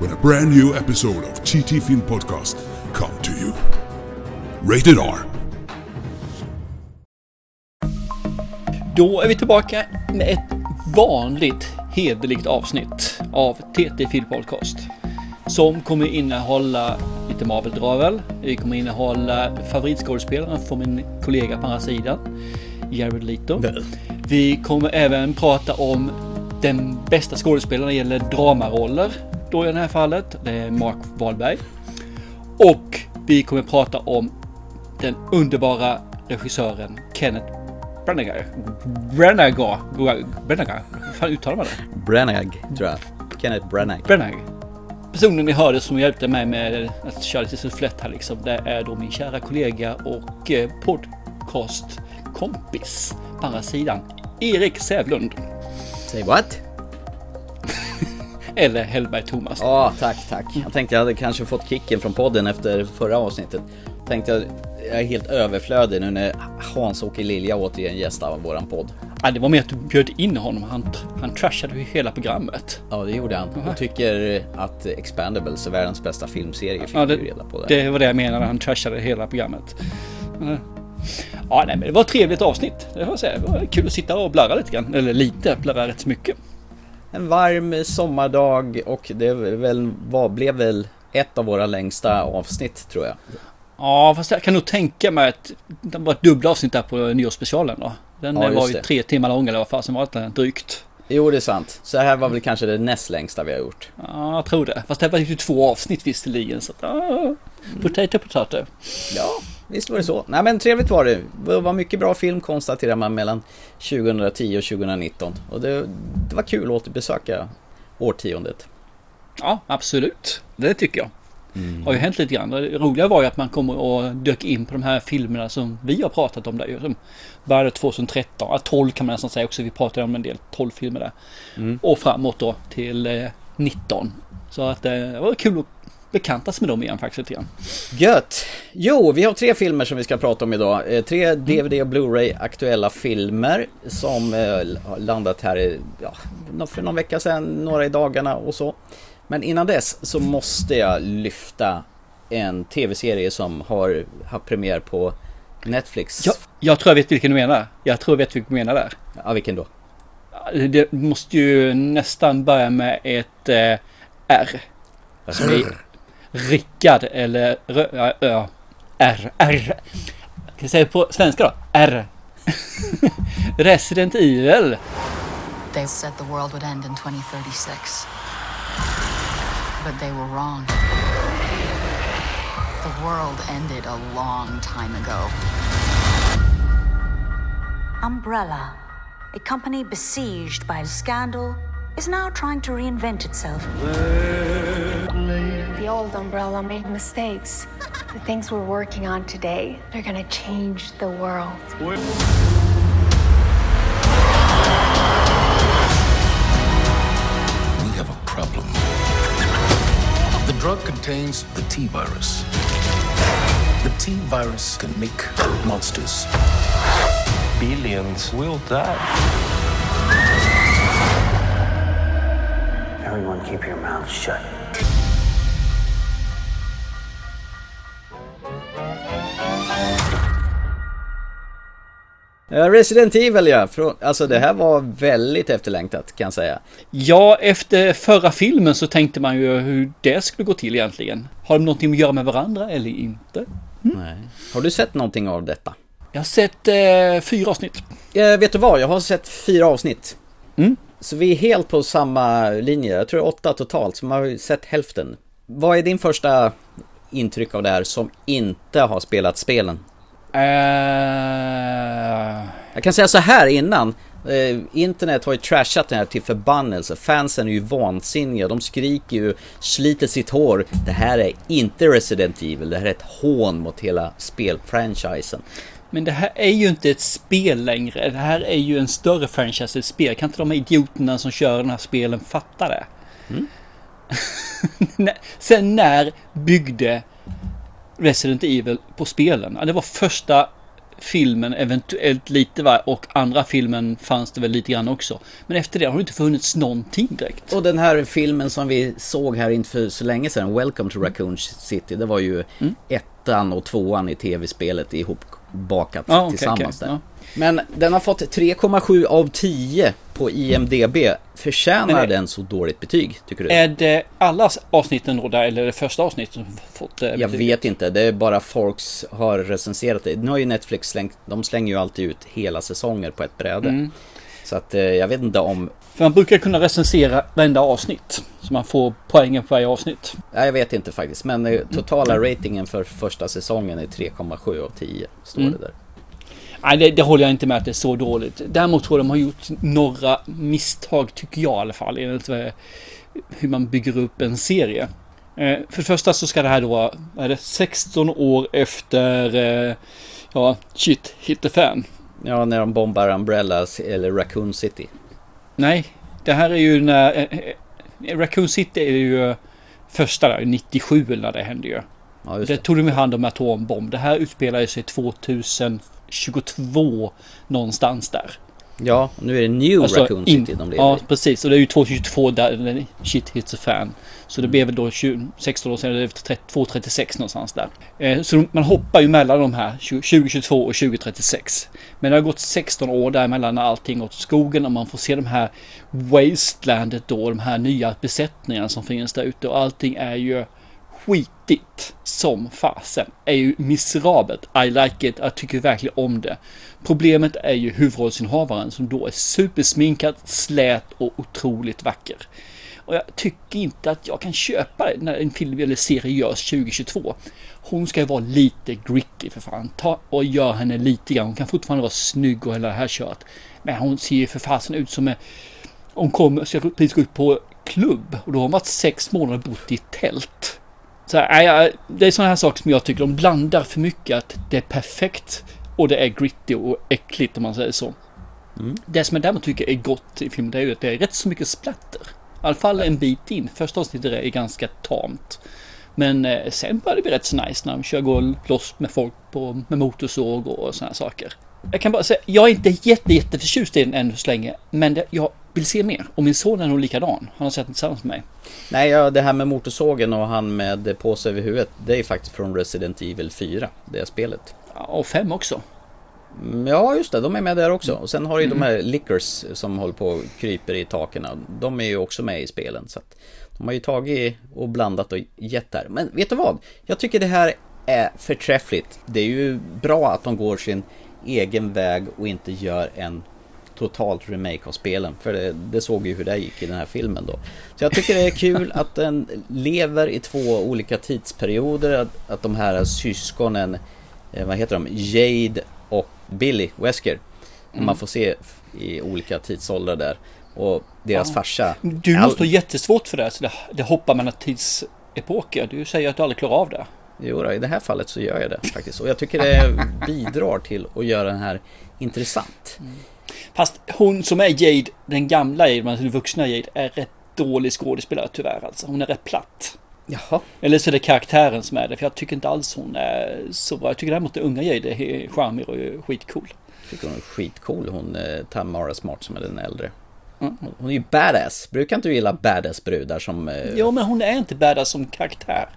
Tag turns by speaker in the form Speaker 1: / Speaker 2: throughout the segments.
Speaker 1: when a brand new episode of TT Film Podcast come to you. Rated R.
Speaker 2: Då är vi tillbaka med ett vanligt hederligt avsnitt av TT Film Podcast. Som kommer innehålla lite Marvel-dravel. Vi kommer innehålla favoritskådespelaren från min kollega på andra sidan. Jared Leto. Vi kommer även prata om den bästa skådespelaren när det gäller dramaroller. Då i det här fallet. Det är Mark Wahlberg. Och vi kommer prata om den underbara regissören Kenneth Branagh. Branagh. Branagh. Hur fan uttalar man det?
Speaker 3: Branagh, tror jag. Kenneth Branagh.
Speaker 2: Branagh. Personen ni hörde som hjälpte mig med att köra lite sufflett här liksom. Det är då min kära kollega och eh, podcastkompis på andra sidan. Erik Sävlund.
Speaker 3: Say what?
Speaker 2: Eller Hellberg Thomas.
Speaker 3: Ja, tack, tack. Jag tänkte jag hade kanske fått kicken från podden efter förra avsnittet. Tänkte jag, jag är helt överflödig nu när Hans-Åke Lilja återigen gästar våran podd.
Speaker 2: Ja, det var mer att du bjöd in honom. Han, han trashade ju hela programmet.
Speaker 3: Ja, det gjorde han. Och tycker att Expandables är världens bästa filmserie. Fick
Speaker 2: Ja, det,
Speaker 3: reda på det.
Speaker 2: det var det jag menade. Han trashade hela programmet. Ja, nej, men det var ett trevligt avsnitt. Det får jag säga. Det var kul att sitta och blarra lite grann. Eller lite, blarra rätt så mycket.
Speaker 3: En varm sommardag och det väl, vad blev väl ett av våra längsta avsnitt tror jag.
Speaker 2: Ja, fast jag kan nog tänka mig att det var ett dubbla avsnitt där på nyårsspecialen då. Den
Speaker 3: Ja,
Speaker 2: var ju
Speaker 3: det.
Speaker 2: tre timmar lång eller vad fasen var det? Drygt.
Speaker 3: Jo, det är sant. Så här var väl kanske det näst längsta vi har gjort.
Speaker 2: Ja, jag tror det. Fast det var ju två avsnitt visserligen. Så att, ja, potato, potato.
Speaker 3: Ja, visst var det så. Nej men trevligt var det. Det var mycket bra film konstaterar man mellan 2010 och 2019. Och det, det var kul att återbesöka årtiondet.
Speaker 2: Ja, absolut. Det tycker jag. Det har ju hänt lite grann. Det roliga var ju att man kom och dök in på de här filmerna som vi har pratat om där. Som började 2013, ja, 12 kan man nästan säga också. Vi pratade om en del 12 filmer där. Och framåt då till eh, 19. Så att eh, det var kul att bekantas med dem igen faktiskt lite grann.
Speaker 3: Gött! Jo, vi har tre filmer som vi ska prata om idag. Eh, Tre DVD och Blu-ray aktuella filmer som eh, har landat här i, ja, för någon vecka sedan, några i dagarna och så. Men innan dess så måste jag lyfta en tv-serie som har haft premiär på Netflix.
Speaker 2: Jag, jag tror jag vet vilken du menar. Jag tror jag vet vilken du menar där.
Speaker 3: Ja, vilken då?
Speaker 2: Det måste ju nästan börja med ett eh, R. Som i Rickard eller Rö, ja, ja, R. R. Kan jag säga på svenska då? R. Resident Evil.
Speaker 4: They said the world would end in 2036. But they were wrong. The world ended a long time ago.
Speaker 5: Umbrella, a company besieged by scandal, is now trying to reinvent itself.
Speaker 6: The old umbrella made mistakes. The things we're working on today, they're gonna change the world.
Speaker 7: We have a problem. The drug contains the T virus. The T virus can make monsters.
Speaker 8: billions will die. Everyone keep your mouth shut.
Speaker 3: Resident Evil ja, alltså det här var väldigt efterlängtat kan jag säga.
Speaker 2: Ja, efter förra filmen så tänkte man ju hur det skulle gå till egentligen. Har de någonting att göra med varandra eller inte?
Speaker 3: Nej. Har du sett någonting av detta?
Speaker 2: Jag har sett eh, fyra avsnitt.
Speaker 3: Eh, vet du vad, jag har sett fyra avsnitt.
Speaker 2: Mm.
Speaker 3: Så vi är helt på samma linje, jag tror åtta totalt, så man har ju sett hälften. Vad är din första intryck av det här som inte har spelat spelen?
Speaker 2: Eh,
Speaker 3: Jag kan säga så här innan, Eh, internet har ju trashat den här till förbannelse. Fansen är ju vansinniga. De skriker ju, sliter sitt hår. Det här är inte Resident Evil. Det här är ett hån mot hela spelfranchisen.
Speaker 2: Men det här är ju inte ett spel längre. Det här är ju en större franchise ett spel. Kan inte de här idioterna som kör den här spelen fatta det? Nä- Sen när byggde Resident Evil på spelen? Ja, det var första filmen eventuellt lite va och andra filmen fanns det väl lite grann också. Men efter det har det inte funnits någonting direkt.
Speaker 3: Och den här filmen som vi såg här inte för så länge sedan, Welcome to Raccoon City, det var ju
Speaker 2: Mm.
Speaker 3: ettan och tvåan i tv-spelet ihopbakat
Speaker 2: Ja, okej,
Speaker 3: tillsammans
Speaker 2: okej,
Speaker 3: där.
Speaker 2: ja.
Speaker 3: Men den har fått 3,7 av 10 på IMDB. Förtjänar
Speaker 2: Men
Speaker 3: den så dåligt betyg, tycker du?
Speaker 2: Är det alla avsnitten då där eller är det första avsnittet som fått eh,
Speaker 3: Jag vet inte, det är bara folks har recenserat det. Nu har ju Netflix slängt, de slänger ju alltid ut hela säsonger på ett bräde.
Speaker 2: Mm.
Speaker 3: Så att eh, jag vet inte om,
Speaker 2: För man brukar kunna recensera varenda avsnitt. Så man får poängen på varje avsnitt.
Speaker 3: jag vet inte faktiskt. Men eh, totala ratingen för första säsongen är 3,7 av 10. Står
Speaker 2: Mm.
Speaker 3: det där.
Speaker 2: Nej, det, det håller jag inte med att det är så dåligt. Däremot tror jag de har gjort några misstag, tycker jag i alla fall, enligt eh, hur man bygger upp en serie. För det första så ska det här då vara är det 16 år efter, ja, shit, hit the fan.
Speaker 3: Ja, när de bombar Umbrellas eller Raccoon City.
Speaker 2: Nej, det här är ju när... Eh, eh, Raccoon City är ju första där, 97 eller när det hände ju.
Speaker 3: Ja,
Speaker 2: Det
Speaker 3: det.
Speaker 2: tog de hand om atombomb. Det här utspelar sig 2022 någonstans där.
Speaker 3: Ja, nu är det New
Speaker 2: Alltså,
Speaker 3: Raccoon
Speaker 2: in-
Speaker 3: City de lever
Speaker 2: Ja,
Speaker 3: i.
Speaker 2: precis. Och det är ju 2022 där shit hits a fan. Så det blev väl då 20, 16 år sedan, det 236 någonstans där. Eh, så man hoppar ju mellan de här 2022 och 2036. Men det har gått 16 år däremellan när allting gått åt skogen och man får se de här wastelandet då, de här nya besättningarna som finns där ute och allting är ju skitigt som fasen. Är ju miserabelt. I like it. Jag tycker verkligen om det. Problemet är ju huvudrollsinnehavaren som då är supersminkad, slät och otroligt vacker. Och jag tycker inte att jag kan köpa det när en film eller serie görs 2022. Hon ska ju vara lite gritty för fan. Ta och gör henne lite grann. Hon kan fortfarande vara snygg och hela det här köret. Men hon ser ju för fasen ut som en... Hon kommer, ska precis gå ut på klubb och då har hon varit sex månader bott i tält. Så här, det är sådana här saker som jag tycker de blandar för mycket. Att det är perfekt och det är gritty och äckligt om man säger så. Det som jag däremot tycker är gott i filmen det är ju att det är rätt så mycket splatter. I alla fall en bit in. Första avsnittet är ganska tamt. Men eh, sen börjar det bli rätt så nice när de kör gå loss med folk på, med motorsåg och sådana saker. Jag kan bara säga, jag är inte jätte, jätteförtjust i den ännu så länge. Men det, jag vill se mer. Och min son är nog likadan. Han har sett den tillsammans med mig.
Speaker 3: Nej, ja, det här med motorsågen och han med påse över huvudet. Det är faktiskt från Resident Evil 4, det spelet.
Speaker 2: Ja, Och fem också.
Speaker 3: Mm, Ja, just det. De är med där också. Och sen har du ju de här Lickers som håller på och kryper i taken. De är ju också med i spelen. Så de har ju tagit och blandat och gett där. Men vet du vad? Jag tycker det här är förträffligt. Det är ju bra att de går sin egen väg och inte gör en totalt remake av spelen. För det, det såg ju hur det gick i den här filmen då. Så jag tycker det är kul att den lever i två olika tidsperioder. Att, att de här syskonen, eh, vad heter de, Jade Billy Wesker. Man får se i olika tidsåldrar där. Och deras
Speaker 2: Ja.
Speaker 3: farsa.
Speaker 2: Du måste ha jättesvårt för det. Så det, det hoppar mellan tidsepoker. Du säger att du aldrig klarar av det.
Speaker 3: Jo, då, i det här fallet så gör jag det faktiskt. Och jag tycker det bidrar till att göra den här intressant.
Speaker 2: Fast hon som är Jade, den gamla Jade, den vuxna Jade, är rätt dålig skådespelare tyvärr alltså. Hon är rätt platt.
Speaker 3: Jaha.
Speaker 2: Eller så är det karaktären som är det, för jag tycker inte alls hon är så bra. Jag tycker däremot den unga Jade är charmig och skitcool.
Speaker 3: Tycker hon är skitcool, hon eh, Tamara Smart som är den äldre.
Speaker 2: Mm.
Speaker 3: Hon är ju badass. Brukar inte du gilla badass brudar som... Eh,
Speaker 2: Jo, men hon är inte badass som karaktär.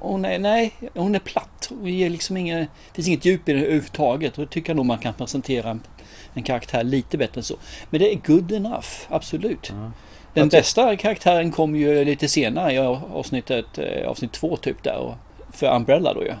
Speaker 2: Hon är, nej, hon är platt. Hon ger liksom inget, det finns inget djup i det överhuvudtaget. Och då tycker jag nog man kan presentera en, en karaktär lite bättre än så. Men det är good enough, absolut. Den
Speaker 3: ty-
Speaker 2: bästa karaktären kom ju lite senare i avsnittet, eh, avsnitt två typ där. För Umbrella då ju.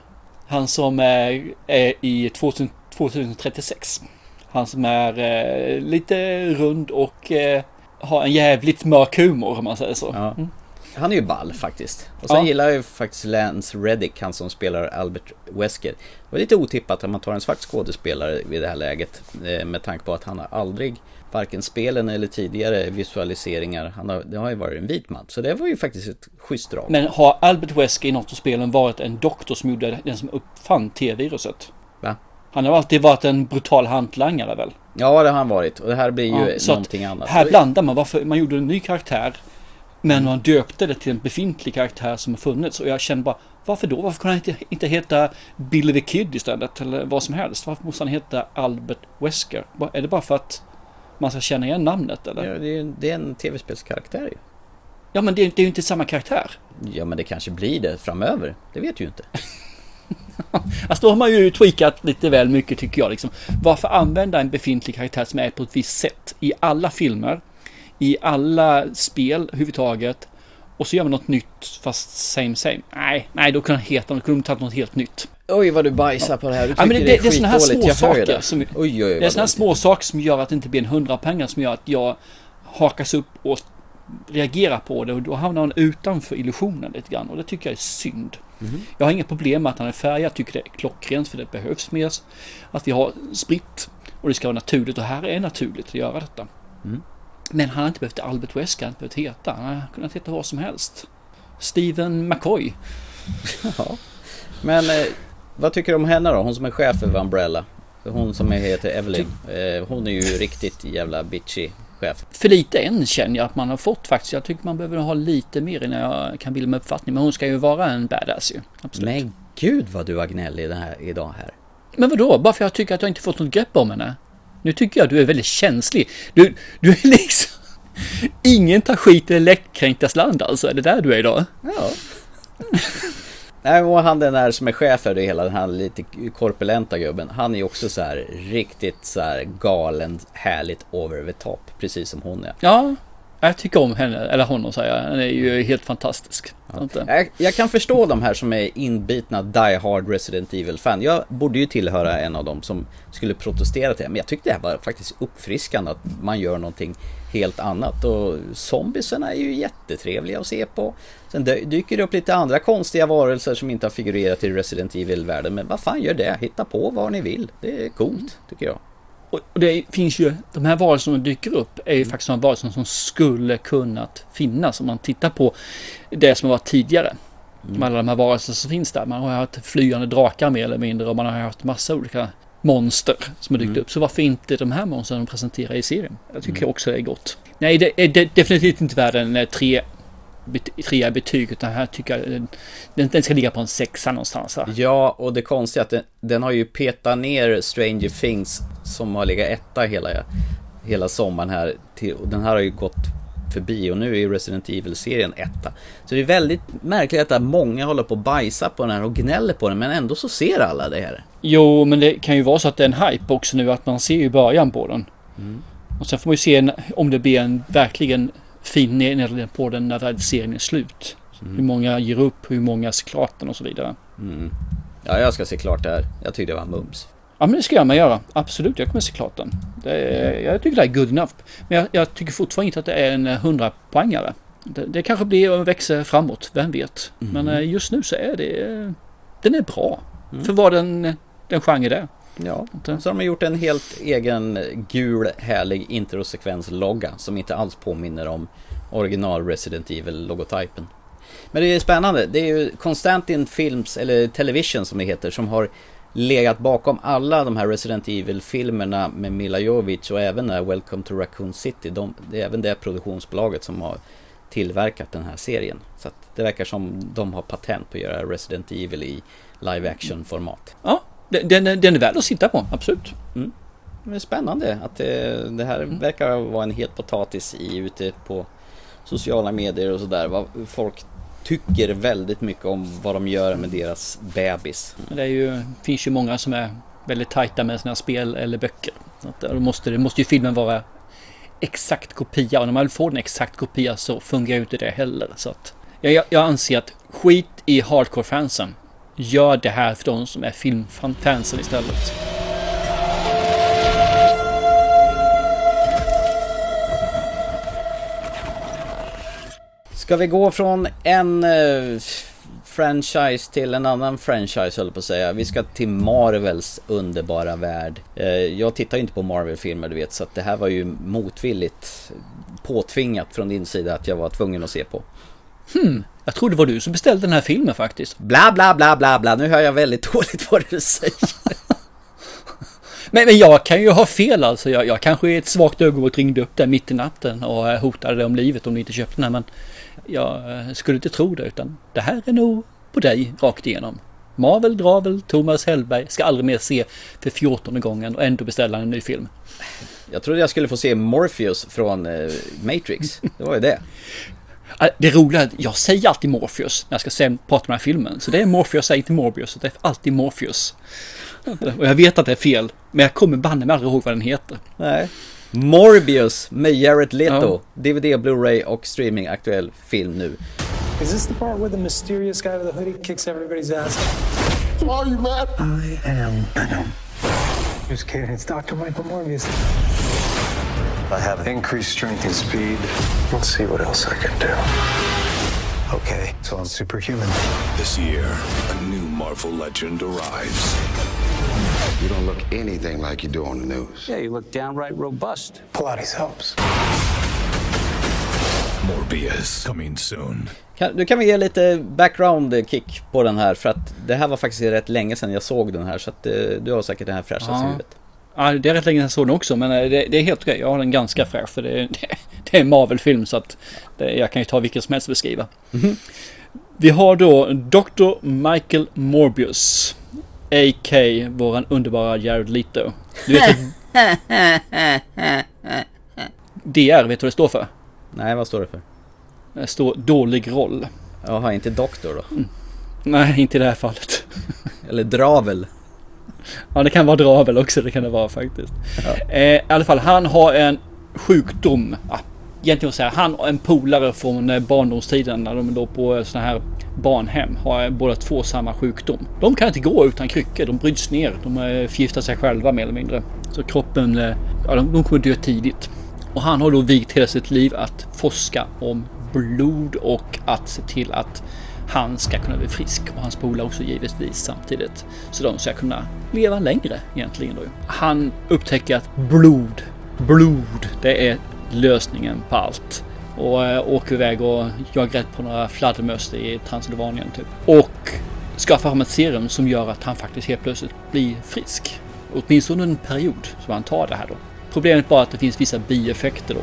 Speaker 2: Han som är, är i 2000, 2036. Han som är eh, lite rund och eh, har en jävligt mörk humor om man säger så.
Speaker 3: Ja.
Speaker 2: Mm.
Speaker 3: Han är ju ball faktiskt. Och sen
Speaker 2: Ja.
Speaker 3: gillar jag ju faktiskt Lance Reddick, han som spelar Albert Wesker. Det var lite otippat att man tar en svart skådespelare vid det här läget. eh, Med tanke på att han har aldrig, varken spelen eller tidigare visualiseringar, han har, det har ju varit en vit man. Så det var ju faktiskt ett schysst drag.
Speaker 2: Men har Albert Wesker i något av spelen varit en doktor som gjorde den som uppfann T-viruset?
Speaker 3: Va?
Speaker 2: Han har alltid varit en brutal hantlangare väl?
Speaker 3: Ja, det har han varit. Och det här blir ju
Speaker 2: Ja, så
Speaker 3: någonting annat.
Speaker 2: Här blandar man varför man gjorde en ny karaktär. Men man döpte det till en befintlig karaktär som har funnits. Och jag kände bara, varför då? Varför kunde han inte, inte heta Billy the Kid istället? Eller vad som helst. Varför måste han heta Albert Wesker? Är det bara för att man ska känna igen namnet eller?
Speaker 3: Ja, det, är, ju- det är en tv-spelskaraktär ju.
Speaker 2: Ja men det, är- det är ju inte samma karaktär.
Speaker 3: Ja, men det kanske blir det framöver. Det vet ju inte.
Speaker 2: Alltså då har man ju tweakat lite väl mycket tycker jag. Liksom. Varför använda en befintlig karaktär som är på ett visst sätt i alla filmer, i alla spel överhuvudtaget och så gör man något nytt fast same same. Nej, nej då kunde han heta, då kunde de något helt nytt.
Speaker 3: Oj, vad du bajsar på det här. Du
Speaker 2: Ja, men
Speaker 3: tycker
Speaker 2: det, det, är sådana här små saker
Speaker 3: det.
Speaker 2: som,
Speaker 3: Oj, oj, oj.
Speaker 2: det är sådana här små saker som gör att det inte blir en hundrapengar som gör att jag hakas upp och reagerar på det och då hamnar man utanför illusionen lite grann och det tycker jag är synd.
Speaker 3: Mhm.
Speaker 2: Jag har inga problem med att han är färgad, jag tycker det är klockrent för det behövs mer. Att vi har spritt och det ska vara naturligt och här är naturligt att göra detta.
Speaker 3: Mm.
Speaker 2: Men han har inte behövt Albert Wesker, han behövt heta, han har kunnat heta vad som helst. Steven McCoy.
Speaker 3: Ja. Men eh, vad tycker du om henne då? Hon som är chef över Umbrella. Hon som heter Evelyn. Eh, hon är ju riktigt jävla bitchy chef.
Speaker 2: För lite än känner jag att man har fått faktiskt. Jag tycker man behöver ha lite mer innan jag kan bilda mig uppfattning. Men hon ska ju vara en badass ju. Absolut. Men,
Speaker 3: gud vad du var gnällig den här, idag här.
Speaker 2: men vadå? Bara för jag tycker att jag inte fått något grepp om henne. Nu tycker jag att du är väldigt känslig. Du, du är liksom... Ingen tar skit i läckkränktas land alltså. Är det där du är idag?
Speaker 3: Ja. Nej, och han den där som är chef för det hela, den här lite korpulenta gubben. Han är också så här riktigt så här galen, härligt over the top. Precis som hon är.
Speaker 2: Ja, jag tycker om henne. Eller honom säger jag. Han är ju helt fantastisk. Inte?
Speaker 3: Jag, jag kan förstå de här som är inbitna Die Hard Resident Evil-fan. Jag borde ju tillhöra en av dem som skulle protestera till det. Men jag tyckte det här var faktiskt uppfriskande att man gör någonting helt annat. Och zombiesarna är ju jättetrevliga att se på. Sen dy- dyker det upp lite andra konstiga varelser som inte har figurerat i Resident Evil-världen. Men vad fan gör det? Hitta på vad ni vill. Det är coolt, tycker jag.
Speaker 2: Och det finns ju, de här varelserna som dyker upp är ju faktiskt de varelser som skulle kunnat finnas om man tittar på det som varit tidigare. Med alla de här varelser som finns där. Man har haft flygande drakar mer eller mindre och man har haft massa olika monster som har dykt upp. Så varför inte de här monstren presenterar i serien? Jag tycker också det är gott. Nej, det är de- definitivt inte värd en eh, tre, trea i betyg utan här tycker jag den, den ska ligga på en sexa någonstans. Här.
Speaker 3: Ja, och det konstiga är att den, den har ju petat ner Stranger Things som har legat etta hela, hela sommaren här. Till, och den här har ju gått förbi och nu är Resident Evil-serien etta. Så det är väldigt märkligt att många håller på att bajsa på den här och gnäller på den men ändå så ser alla det här.
Speaker 2: Jo, men det kan ju vara så att det är en hype också nu att man ser ju början på den. Och sen får man ju se en, om det blir en verkligen fin nedläggning på den när serien är slut. Hur många ger upp, hur många ser klart den och så vidare.
Speaker 3: Ja, jag ska se klart det här. Jag tyckte det var mums.
Speaker 2: Ja, men det ska jag med göra. Absolut, jag kommer se klart den. Är, jag tycker det är good enough. Men jag, jag tycker fortfarande inte att det är en 100 poängare. Det, det kanske blir och växer framåt, vem vet. Men eh, just nu så är det... eh, Den är bra. För vad den, den genre det är.
Speaker 3: Ja, så har de gjort en helt egen gul härlig introsekvenslogga som inte alls påminner om original Resident Evil-logotypen. Men det är spännande. Det är ju Constantin Films, eller Television som det heter, som har legat bakom alla de här Resident Evil-filmerna med Mila Jovovich och även eh, Welcome to Raccoon City. De, det är även det produktionsbolaget som har tillverkat den här serien. Så det verkar som de har patent på att göra Resident Evil i live action-format.
Speaker 2: Ja, den, den, är värd att sitta på, absolut.
Speaker 3: Men det är spännande att det, det här verkar vara en het potatis i ute på sociala medier och sådär. Vad folk tycker väldigt mycket om vad de gör med deras bebis.
Speaker 2: Det är ju, finns ju många som är väldigt tajta med sina spel eller böcker. Då måste, det måste ju filmen vara exakt kopia och när man får en exakt kopia så fungerar ju inte det heller. Så att jag, jag, jag anser att skit i hardcore-fansen. Gör det här för de som är filmfansen istället.
Speaker 3: Ska vi gå från en eh, franchise till en annan franchise höll jag på att säga. Vi ska till Marvels underbara värld. Eh, jag tittar ju inte på Marvel-filmer du vet så att det här var ju motvilligt påtvingat från din sida att jag var tvungen att se på.
Speaker 2: Jag tror det var du som beställde den här filmen faktiskt.
Speaker 3: Bla bla bla bla bla, nu hör jag väldigt dåligt vad du säger.
Speaker 2: Men, men jag kan ju ha fel alltså. Jag, jag kanske i ett svagt ögonblick ringde upp där mitt i natten och eh, hotade dig om livet om du inte köpte den här. Men jag eh, skulle inte tro det utan det här är nog på dig rakt igenom. Marvel Dravel, Thomas Hellberg ska aldrig mer se för 14 gången och ändå beställa en ny film.
Speaker 3: Jag trodde jag skulle få se Morpheus från eh, Matrix. Det var ju det.
Speaker 2: Ah, Det roliga är att jag säger alltid Morpheus när jag ska se, prata om den här filmen. Så det är Morpheus, jag säger inte Morbius. så Det är alltid Morpheus. Och jag vet att det är fel, men jag kommer banne mig aldrig ihåg vad den heter.
Speaker 3: Nej. Morbius med Jared Leto.
Speaker 2: Ja.
Speaker 3: DVD, Blu-ray och streaming aktuell film nu.
Speaker 9: Is this the part where the mysterious guy with the hoodie kicks everybody's ass?
Speaker 8: Are you mad?
Speaker 9: I am Venom. Just kidding. It's Dr. Michael Morbius.
Speaker 8: I have increased strength and speed. Let's see what else I can do. Okay, so I'm superhuman.
Speaker 1: This year, a new Marvel legend arrives.
Speaker 10: You don't look anything like you do on the news.
Speaker 8: Yeah, you look downright robust.
Speaker 9: Pilates helps.
Speaker 1: Morbius, coming soon.
Speaker 3: Kan, du kan vi ge lite background kick på den här för att det här var faktiskt rätt länge sedan jag såg den här så att eh, du har säkert den här fräscha
Speaker 2: Ja.
Speaker 3: huvudet.
Speaker 2: Ja, det är rätt länge sedan jag såg den också, men eh, det, det är helt okej. Jag har den ganska fräsch för det, är- det, det är en Marvel-film så att det, jag kan ju ta vilken som helst och beskriva. Vi har då Dr. Michael Morbius. A.K. våran underbara Jared Leto. Du vet DR, vet du vad det står för?
Speaker 3: Nej, vad står det för?
Speaker 2: Det står dålig roll.
Speaker 3: Jaha, inte doktor då?
Speaker 2: Nej, inte i det här fallet.
Speaker 3: Eller dravel?
Speaker 2: Ja, det kan vara dravel också, det kan det vara faktiskt. Eh, I alla fall, han har en sjukdom. Ja, egentligen säga, han och en polare från eh, barndomstiden när de låg på sådana här barnhem har båda två samma sjukdom. De kan inte gå utan kryckor, de bryts ner, de eh, förgiftar sig själva mer eller mindre. Så kroppen, eh, ja, de, de kommer dö tidigt. Och han har då vigt hela sitt liv att forska om blod och att se till att han ska kunna bli frisk och hans polare också givetvis samtidigt. Så de ska kunna leva längre egentligen då. Han upptäcker att blod, blod, det är lösningen på allt. Och äh, åker iväg och jagar rätt på några fladdermöss i Transylvanien typ. Och skaffar fram ett serum som gör att han faktiskt helt plötsligt blir frisk. Åtminstone en period som han tar det här då. Problemet bara att det finns vissa bieffekter då.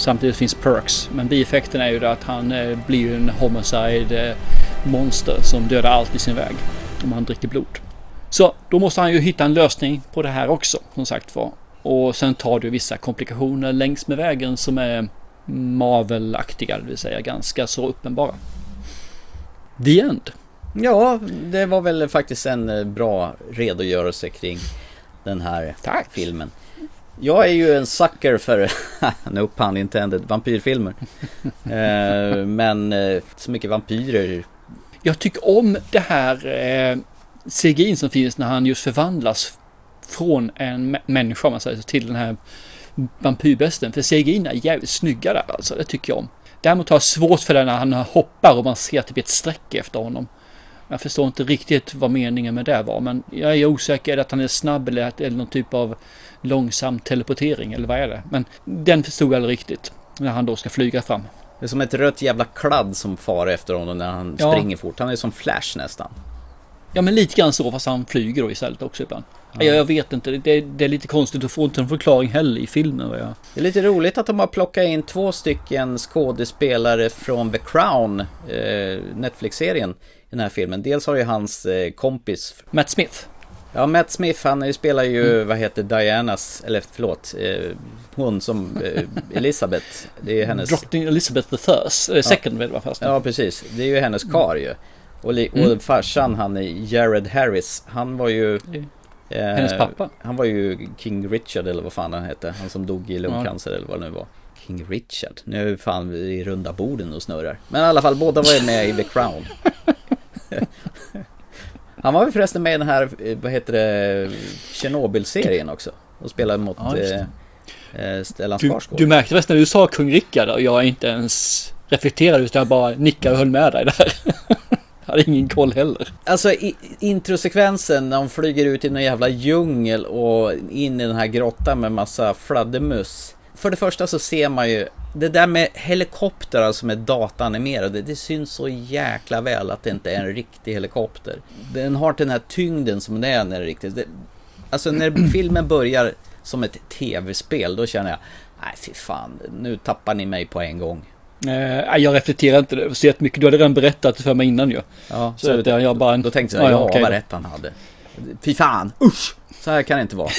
Speaker 2: Samtidigt finns perks. Men bieffekten är ju att han eh, blir en homicide eh, monster som dödar allt i sin väg. Om han dricker blod. Så då måste han ju hitta en lösning på det här också. Som sagt var. Och sen tar det vissa komplikationer längs med vägen som är Marvel-aktiga. Det vill säga ganska så uppenbara. The End.
Speaker 3: Ja, det var väl faktiskt en eh, bra redogörelse kring den här
Speaker 2: Tack.
Speaker 3: filmen. Jag är ju en sucker för, no pun intended, vampyrfilmer. eh, men eh, så mycket vampyrer.
Speaker 2: Jag tycker om det här eh, CGI som finns när han just förvandlas från en mä- människa om man säger så, till den här vampyrbesten. För CGI är jävligt snygga där alltså, det tycker jag om. Däremot har jag svårt för det när han hoppar och man ser typ ett streck efter honom. Jag förstår inte riktigt vad meningen med det var, men jag är osäker. Är det att han är snabb eller är någon typ av långsam teleportering eller vad är det? Men den förstod jag aldrig riktigt. När han då ska flyga fram.
Speaker 3: Det är som ett rött jävla kladd som far efter honom när han
Speaker 2: Ja.
Speaker 3: springer fort. Han är som Flash nästan.
Speaker 2: Ja men lite grann så fast han flyger då istället också ibland. Ja. Jag, jag vet inte, det, det är lite konstigt att få inte en förklaring heller i filmen. Jag...
Speaker 3: Det är lite roligt att de har plockat in två stycken skådespelare från The Crown, eh, Netflix-serien, i den här filmen. Dels har ju hans eh, kompis
Speaker 2: Matt Smith.
Speaker 3: Ja, Matt Smith han ju- spelar ju, vad heter Dianas, eller förlåt, eh, hon som eh, Elisabeth. Det är hennes...
Speaker 2: Drottning Elizabeth the First, eh, second vill vara fast.
Speaker 3: Ja, precis. Det är ju hennes kar ju. Och, li-
Speaker 2: Mm.
Speaker 3: och farsan, han är Jared Harris, han var ju... Eh,
Speaker 2: Hennes pappa.
Speaker 3: Han var ju King Richard eller vad fan han hette. Han som dog i lungcancer eller vad det nu var. King Richard. Nu är vi fan i runda borden och snurrar. Men i alla fall, båda var ju med i The Crown. Han var väl förresten med i den här, eh, vad heter det, Tjernobyl-serien också. Och spelade mot
Speaker 2: Ja,
Speaker 3: eh, eh, Stellan
Speaker 2: Du,
Speaker 3: Skarsgård.
Speaker 2: du märkte förresten när du sa kung Rickard och jag inte ens reflekterade utan jag bara nickade och höll med dig där. Jag hade ingen koll heller.
Speaker 3: Alltså i, introsekvensen när de flyger ut i någon jävla djungel och in i den här grottan med massa fladdermus. För det första så ser man ju det där med helikoptrar som är dataanimerade. Det syns så jäkla väl att det inte är en riktig helikopter. Den har inte den här tyngden som det är när det är riktigt. Det, alltså när filmen börjar som ett tv-spel då känner jag Nej fy fan, nu tappar ni mig på en gång.
Speaker 2: Eh, jag reflekterar inte så jättemycket. Du hade redan berättat det för mig innan ju.
Speaker 3: Ja,
Speaker 2: så, så att jag bara...
Speaker 3: Då tänkte jag, ja, ja okay, vad rätt han hade. Fy fan, usch! Så här kan det inte vara.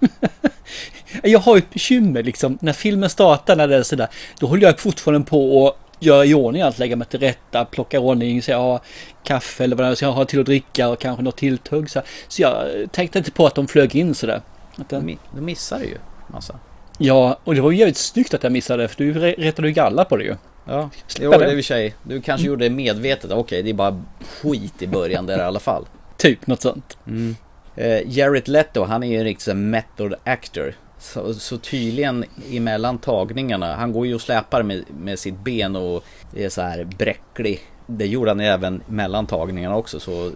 Speaker 2: jag har ett bekymmer liksom. När filmen startar, när det är sådär. Då håller jag fortfarande på att göra i ordning allt, lägga mig till rätta, plocka i ordning så jag har kaffe eller vad jag ska ha till att dricka och kanske något tilltugg. Så, så jag tänkte inte på att de flög in sådär.
Speaker 3: Den... Du missade ju massa.
Speaker 2: Ja, och det var ju jävligt snyggt att jag missade för du retade ju galla på det ju.
Speaker 3: Ja, jo, det är i och sig. Du kanske gjorde det medvetet. Okej, okay, det är bara skit i början där i alla fall.
Speaker 2: Typ något sånt.
Speaker 3: Mm. Uh, Jared Leto, han är ju en riktig method actor. Så, så, tydligen emellan tagningarna, han går ju och släpar med, med sitt ben och är så här bräcklig. Det gjorde han även mellan tagningarna också så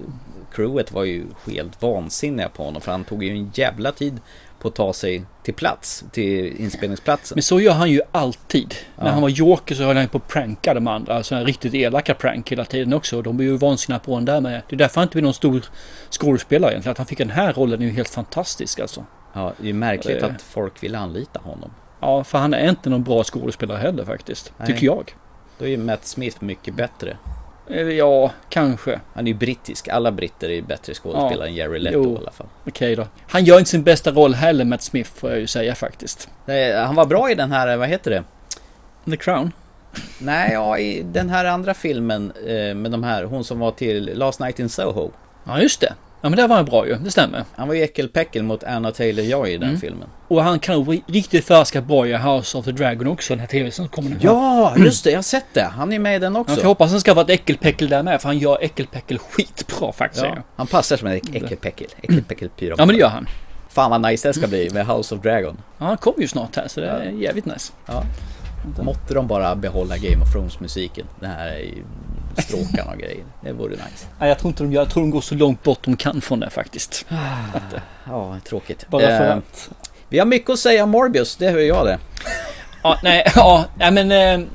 Speaker 3: crewet var ju helt vansinniga på honom för han tog ju en jävla tid på att ta sig till plats, till inspelningsplatsen.
Speaker 2: Men så gör han ju alltid. Ja. När han var Joker så höll han på att pranka de andra. Alltså en riktigt elaka prank hela tiden också. De blir ju vansinniga på honom där med. Det är därför han inte blir någon stor skådespelare egentligen. Att han fick den här rollen är ju helt fantastisk alltså.
Speaker 3: Ja, det är märkligt att folk vill anlita honom.
Speaker 2: Ja, för han är inte någon bra skådespelare heller faktiskt. Nej. Tycker jag.
Speaker 3: Då är ju Matt Smith mycket bättre.
Speaker 2: Ja, kanske.
Speaker 3: Han är ju brittisk. Alla britter är ju bättre skådespelare ja. än Jerry Leto jo. i alla fall.
Speaker 2: Okej då. Han gör inte sin bästa roll heller, Matt Smith, får jag ju säga faktiskt.
Speaker 3: Nej, han var bra i den här, vad heter det?
Speaker 2: The Crown?
Speaker 3: Nej, ja, i den här andra filmen eh, med de här, hon som var till Last Night in Soho.
Speaker 2: Ja, just det. Ja men det var bra ju, det stämmer.
Speaker 3: Han var ju äckelpäckel mot Anna Taylor-Joy i den mm. filmen.
Speaker 2: Och han kan nog riktigt förskat bra i House of the Dragon också, den här tv som kommer nu.
Speaker 3: Ja, just det, jag har sett det. Han är med i den också.
Speaker 2: Jag hoppas han ska vara ett äckelpäckel där med, för han gör äckelpäckel skitbra faktiskt.
Speaker 3: Ja, han passar som en äckelpäckel. Äckelpäckel
Speaker 2: Ja men det gör han.
Speaker 3: Fan vad nice det ska bli med House of Dragon.
Speaker 2: Ja, han kommer ju snart här så det är jävligt nice.
Speaker 3: Ja. Måtte de bara behålla Game of Thrones musiken. Det här stråkarna och grejer. Det vore nice.
Speaker 2: Nej, jag tror inte de gör. Jag tror de går så långt bort de kan från det faktiskt.
Speaker 3: att, ja, tråkigt. Bara för eh, att... Vi har mycket att säga om Morbius, det hör jag det.
Speaker 2: ja, nej, ja, nej men eh,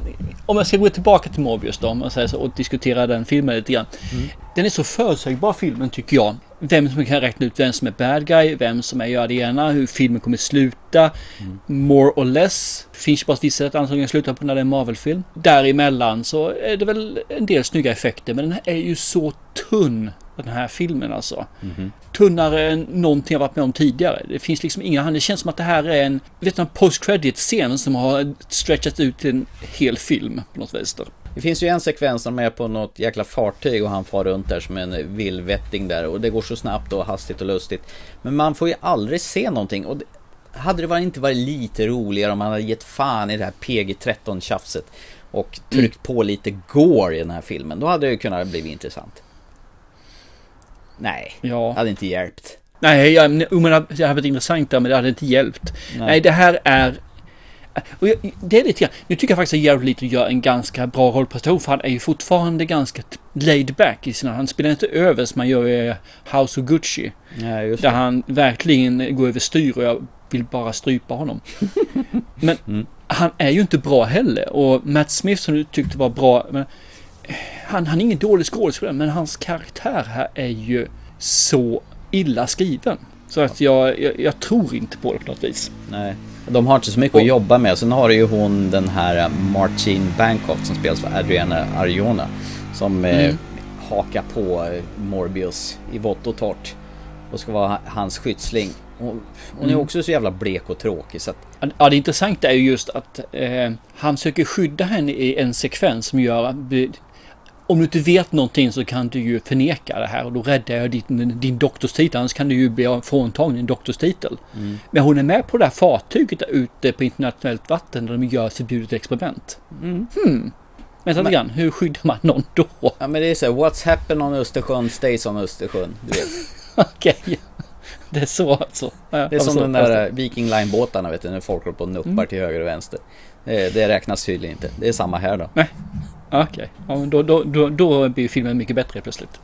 Speaker 2: om jag ska gå tillbaka till Morbius då, så, och diskutera den filmen lite grann. Mm. Den är så förutsägbar filmen tycker jag. Vem som kan räkna ut vem som är bad guy, vem som är gör det ena, hur filmen kommer sluta. Mm. More or less. Finns bara vissa sätt antagligen sluta på när det är en Marvel-film. Däremellan så är det väl en del snygga effekter, men den är ju så tunn den här filmen alltså. Mm. Tunnare än någonting jag varit med om tidigare. Det finns liksom inga, det känns som att det här är en, vet du, en post credit scen som har stretchat ut till en hel film på något vänster.
Speaker 3: Det finns ju en sekvens som är på något jäkla fartyg och han far runt där som en vildvetting där och det går så snabbt och hastigt och lustigt. Men man får ju aldrig se någonting och det, hade det varit inte varit lite roligare om man hade gett fan i det här PG-13 tjafset och tryckt mm. på lite gore i den här filmen. Då hade det kunnat bli intressant. Nej, ja. hade inte hjälpt.
Speaker 2: Nej, jag, menar, det hade varit intressant där, men det hade inte hjälpt. Nej, Nej det här är... Och jag, det är lite grann, nu tycker jag faktiskt att Jared Leto gör en ganska bra rollprestation för han är ju fortfarande ganska laid back i sina, han spelar inte över som man gör i House of Gucci. Ja, just där han verkligen går över styr och jag vill bara strypa honom. men mm. han är ju inte bra heller och Matt Smith som du tyckte var bra, men han, han är ingen dålig skådespelare, men hans karaktär här är ju så illa skriven. Så att jag, jag, jag, tror inte på det på något vis.
Speaker 3: Nej, de har inte så mycket att jobba med. Sen har du ju hon den här eh, Martine Bancroft som spelas av Adriana Arjona. Som eh, mm. eh, hakar på eh, Morbius i vått och torrt. Och ska vara hans skyddsling. Hon, hon är mm. också så jävla blek och tråkig så att...
Speaker 2: Ja, det intressanta är ju just att eh, han söker skydda henne i en sekvens som gör om du inte vet någonting så kan du ju förneka det här och då räddar jag din, din doktorstitel. Annars kan du ju bli fråntagen din doktorstitel. Mm. Men hon är med på det här fartyget där ute på internationellt vatten där de gör förbjudet experiment. Mm. Hmm. Vänta lite grann, hur skyddar man någon då?
Speaker 3: Ja men det är så what's happened on Östersjön stays on Östersjön. Du vet.
Speaker 2: Okej. Okay. Det är så alltså?
Speaker 3: Ja, det är som så, den där Viking Line-båtarna vet du, när folk håller på och nuppar mm. till höger och vänster. Eh, Det räknas tydligen inte. Det är samma här då.
Speaker 2: Nej. Okej, ja, men då, då, då, då blir filmen mycket bättre plötsligt.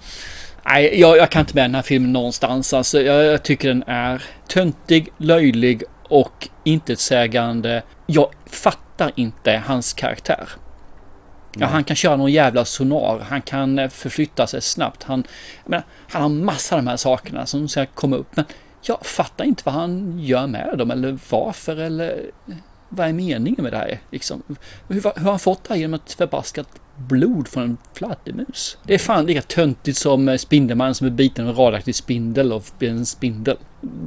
Speaker 2: Nej, jag, jag kan inte med den här filmen någonstans. Alltså, jag, jag tycker den är töntig, löjlig och intetsägande. Jag fattar inte hans karaktär. Ja, han kan köra någon jävla sonar. Han kan eh, förflytta sig snabbt. Han, menar, han har massa av de här sakerna som ska komma upp. Men jag fattar inte vad han gör med dem eller varför eller vad är meningen med det här? Liksom, hur, hur har han fått det här genom ett förbaskat blod från en fladdermus? Det är fan lika töntigt som eh, Spindelmannen som är biten av en radioaktiv spindel och blir en spindel.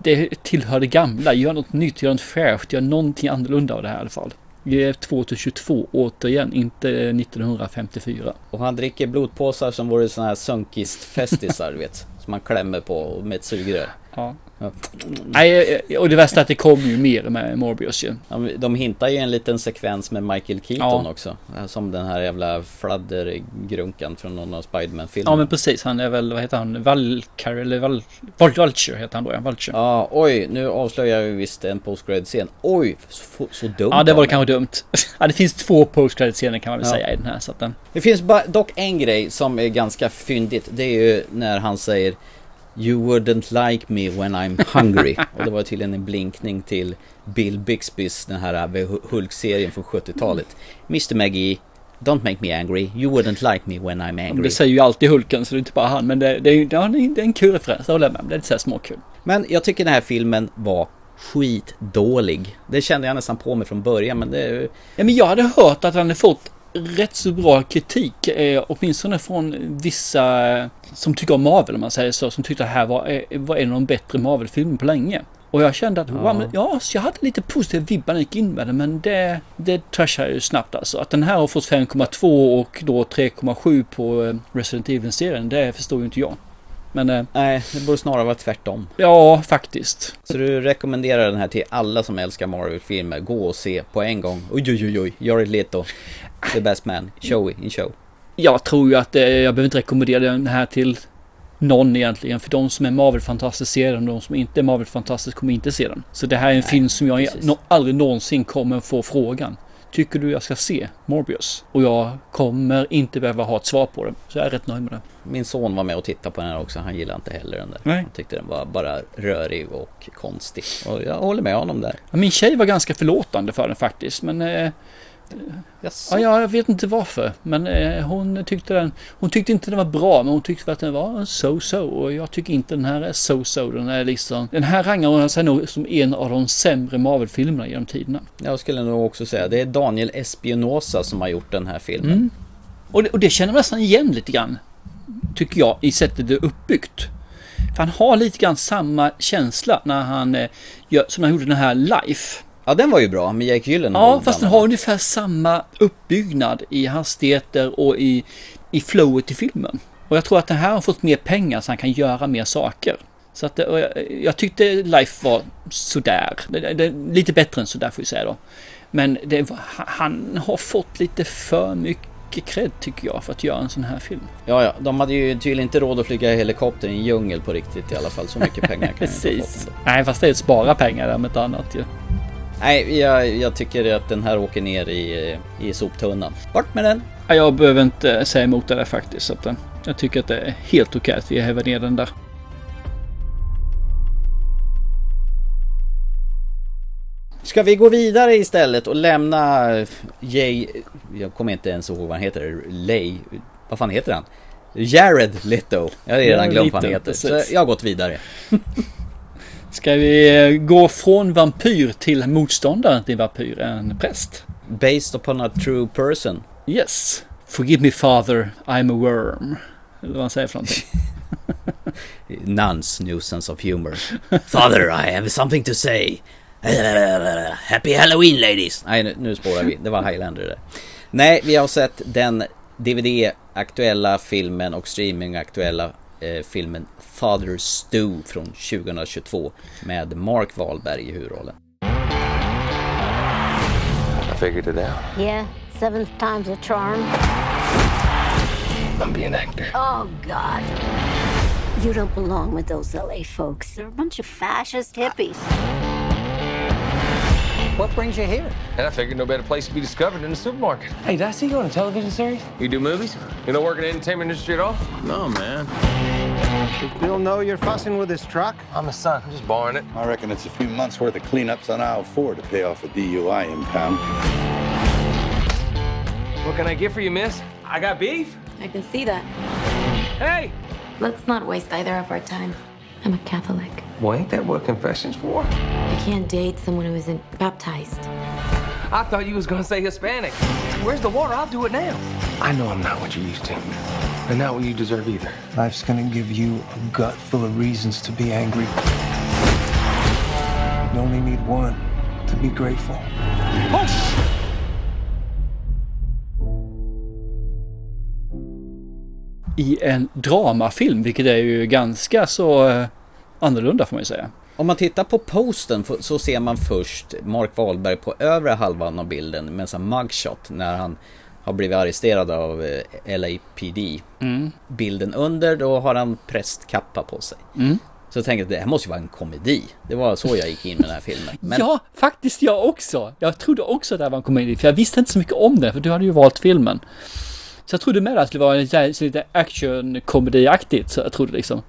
Speaker 2: Det tillhör det gamla. Gör något nytt, gör något fräscht, gör någonting annorlunda av det här i alla fall. Det är 2022 återigen, inte 1954.
Speaker 3: Och han dricker blodpåsar som vore sådana här sunkist-festisar, vet. Som man klämmer på med ett sugrör.
Speaker 2: Ja.
Speaker 3: Ja.
Speaker 2: Nej, och det värsta är att det kommer ju mer med Morbius ju.
Speaker 3: De, hintar ju en liten sekvens med Michael Keaton
Speaker 2: Ja.
Speaker 3: också. Som den här jävla fladdergrunkan från någon av Spiderman-filmerna.
Speaker 2: Ja men precis, han är väl, vad heter han, Valkyrie eller Val, Val, Vulture heter han då ja, Vulture.
Speaker 3: Ja, oj, nu avslöjar ju visst en post scen Oj, så, så dumt
Speaker 2: Ja, det var
Speaker 3: mig.
Speaker 2: kanske dumt. Ja, det finns två post scener kan man väl
Speaker 3: Ja.
Speaker 2: säga i den här. Så den...
Speaker 3: Det finns dock en grej som är ganska fyndigt. Det är ju när han säger You wouldn't like me when I'm hungry. Och det var tydligen en blinkning till Bill Bixbys, den här Hu- Hulk-serien från 70-talet. Mr Maggie, don't make me angry. You wouldn't like me when I'm angry.
Speaker 2: Det säger ju alltid Hulken så det är inte bara han. Men det, det, är, det är en kul referens, det håller jag med om. Det är lite så här småkul.
Speaker 3: Men jag tycker den här filmen var skitdålig. Det kände jag nästan på mig från början men det...
Speaker 2: Ja, men jag hade hört att han hade fått rätt så bra kritik, eh, åtminstone från vissa eh, som tycker om Marvel om man säger så, som tyckte att det här var, eh, var en av de bättre Marvel-filmerna på länge. Och jag kände att,
Speaker 3: Ja.
Speaker 2: ja, men, ja så jag hade lite positiv vibbar när jag gick in med det, men det, det trashade jag ju snabbt alltså. Att den här har fått 5,2 och då 3,7 på eh, Resident Evil-serien, det förstår ju inte jag. Men eh,
Speaker 3: Nej, det borde snarare vara tvärtom.
Speaker 2: ja, faktiskt.
Speaker 3: Så du rekommenderar den här till alla som älskar Marvel-filmer. Gå och se på en gång. Oj, oj, oj, oj. Jared Leto. The best man. Show in show.
Speaker 2: Jag tror ju att eh, jag behöver inte rekommendera den här till någon egentligen. För de som är Marvel-fantastiskt ser den och de som inte är Marvel-fantastiskt kommer inte se den. Så det här är en film som jag
Speaker 3: precis.
Speaker 2: aldrig någonsin kommer få frågan. Tycker du jag ska se Morbius? Och jag kommer inte behöva ha ett svar på det. Så jag är rätt nöjd med det.
Speaker 3: Min son var med och tittade på den här också. Han gillade inte heller den där.
Speaker 2: Nej.
Speaker 3: Han tyckte den var bara rörig och konstig. Och jag håller med honom där.
Speaker 2: Ja, Min tjej var ganska förlåtande för den faktiskt. Men eh,
Speaker 3: Jaså?
Speaker 2: ja, jag vet inte varför. Men eh, hon tyckte den. Hon tyckte inte den var bra. Men hon tyckte att den var so-so. Och jag tycker inte den här är so-so. Den är liksom. Den här rangar hon sig nog som en av de sämre Marvel-filmerna genom tiderna.
Speaker 3: Jag skulle nog också säga det är Daniel Espinosa som har gjort den här filmen.
Speaker 2: Mm. Och det, och det känner man nästan igen lite grann. Tycker jag i sättet det är uppbyggt. För han har lite grann samma känsla när han eh, gör, som han gjorde den här Life.
Speaker 3: Ja, den var ju bra med Jake Gyllenhaal.
Speaker 2: Ja, fast den har ungefär samma uppbyggnad i hastigheter och i, i flowet i filmen. Och jag tror att den här har fått mer pengar så han kan göra mer saker. Så att jag, jag tyckte Life var sådär. Det, det, lite bättre än sådär får vi säga då. Men det, han har fått lite för mycket cred tycker jag för att göra en sån här film.
Speaker 3: Ja, ja, de hade ju tydligen inte råd att flyga helikopter i en djungel på riktigt i alla fall. Så mycket pengar kan jag inte ha fått.
Speaker 2: Precis. Nej, fast det är att spara pengar där med ett annat ju.
Speaker 3: Nej, jag, jag tycker att den här åker ner i, i soptunnan. Bort med den!
Speaker 2: Ja, Jag behöver inte säga emot det där faktiskt. Så eh, jag tycker att det är helt okej att vi häver ner den där.
Speaker 3: Ska vi gå vidare istället och lämna Jay... Jag kommer inte ens ihåg vad han heter. Lay... Vad fan heter han? Jared Leto. Jag har redan glömt vad han heter. Så jag har gått vidare.
Speaker 2: Ska vi eh, gå från vampyr till motståndaren till vampyr, en präst?
Speaker 3: Based upon a true person.
Speaker 2: Yes. Forgive me father, I'm a worm. Eller vad han säger för någonting.
Speaker 3: Nuns sense of humor. Father, I have something to say. Happy Halloween ladies! Nej, nu, nu spårar vi. Det var Highlander det. Nej, vi har sett den DVD-aktuella filmen och streaming-aktuella eh, filmen Father Stu från 2022 med Mark Wahlberg i huvudrollen.
Speaker 8: I figured it out.
Speaker 11: Yeah, seventh time's a charm.
Speaker 8: I'm being an actor.
Speaker 11: Oh, God. You don't belong with those LA folks. They're a bunch of fascist hippies.
Speaker 12: What brings you here?
Speaker 13: And I figured no better place to be discovered than the supermarket.
Speaker 12: Hey, did I see you on a television series?
Speaker 13: You do movies? You don't work in the entertainment industry at all? No, man.
Speaker 14: Does Bill know you're fussing with his truck?
Speaker 13: I'm his son. I'm just borrowing it.
Speaker 15: I reckon it's a few months worth of cleanups on aisle four to pay off a DUI impound.
Speaker 13: What can I get for you, miss? I got beef.
Speaker 16: I can see that.
Speaker 13: Hey!
Speaker 16: Let's not waste either of our time. I'm a Catholic.
Speaker 13: Well, ain't that what confession's for?
Speaker 16: I can't date someone who isn't baptized.
Speaker 13: I thought you was gonna say Hispanic. Where's the water? I'll do it now. I know I'm not what you're used to. And not what you deserve either.
Speaker 9: Life's gonna give you a gut full of reasons to be angry. You only need one to be grateful.
Speaker 2: I en dramafilm, vilket är ju ganska så eh, annorlunda får man ju säga.
Speaker 3: Om man tittar på posten så ser man först Mark Wahlberg på övre halvan av bilden med en sån mugshot när han har blivit arresterad av eh, LAPD.
Speaker 2: Mm.
Speaker 3: Bilden under, då har han prästkappa på sig.
Speaker 2: Mm.
Speaker 3: Så jag tänkte att det här måste ju vara en komedi. Det var så jag gick in med den här filmen. Men
Speaker 2: Ja, faktiskt jag också. Jag trodde också att det här var en komedi, för jag visste inte så mycket om det, för du hade ju valt filmen. Så jag trodde med att det skulle vara lite, action-komediaktigt, så jag trodde liksom.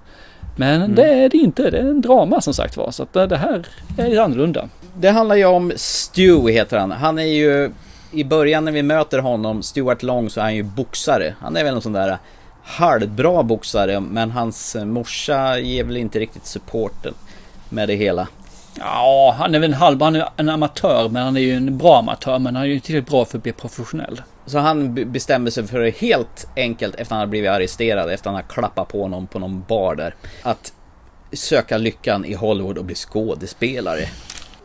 Speaker 2: Men det är det inte, det är en drama som sagt var, så att det här är annorlunda.
Speaker 3: det handlar ju om Stu heter han. Han är ju i början när vi möter honom, Stuart Long, så är han ju boxare. Han är väl en sån där halvbra boxare, men hans morsa ger väl inte riktigt supporten med det hela.
Speaker 2: Ja, han är väl en halv, han är en amatör, men han är ju en bra amatör, men han är ju inte tillräckligt bra för att bli professionell.
Speaker 3: Så han be- bestämde sig för det helt enkelt efter han hade blivit arresterad, efter han har klappat på någon på någon bar där. Att söka lyckan i Hollywood och bli skådespelare.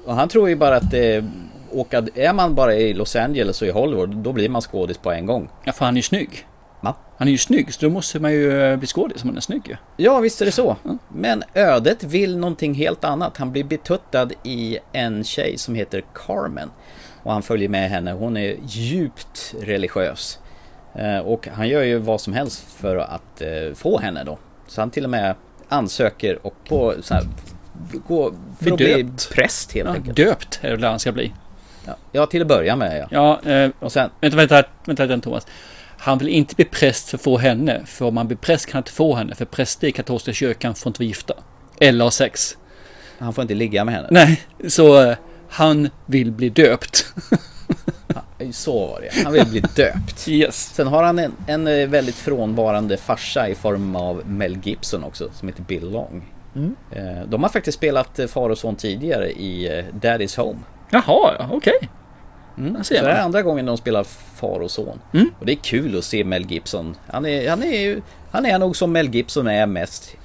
Speaker 3: Och han tror ju bara att det åka, är man bara i Los Angeles och i Hollywood, då blir man skådis på en gång.
Speaker 2: Ja, för han är ju snygg.
Speaker 3: Va?
Speaker 2: Han är ju snygg, så då måste man ju eh, bli skådis om man är snygg ju.
Speaker 3: Ja, visst är det så. Men ödet vill någonting helt annat. Han blir betuttad i en tjej som heter Carmen. Och han följer med henne. Hon är djupt religiös. Eh, Och han gör ju vad som helst för att eh, få henne då. Så han till och med ansöker och på så här, gå, för att bli präst helt
Speaker 2: Ja,
Speaker 3: enkelt.
Speaker 2: döpt är det han ska bli.
Speaker 3: Ja, till att börja med ja.
Speaker 2: Ja, eh,
Speaker 3: Och sen,
Speaker 2: vänta, vänta, vänta den Thomas. Han vill inte bli präst för att få henne, för om man blir präst kan han inte få henne, för präster i katolska kyrkan får inte vara gifta. Eller ha sex.
Speaker 3: han får inte ligga med henne.
Speaker 2: Nej, så eh, han vill bli döpt.
Speaker 3: Så var det Han vill bli döpt.
Speaker 2: Yes.
Speaker 3: Sen har han en, en eh, väldigt frånvarande farsa i form av Mel Gibson också, som heter Bill Long.
Speaker 2: Mm.
Speaker 3: Eh, De har faktiskt spelat eh, far och son tidigare i Daddy's Home.
Speaker 2: Jaha, ja, okej.
Speaker 3: Mm.
Speaker 2: Där
Speaker 3: Så det är andra gången de spelar far och son.
Speaker 2: Mm.
Speaker 3: Och det är kul att se Mel Gibson. Han är, han är, han är nog som Mel Gibson är mest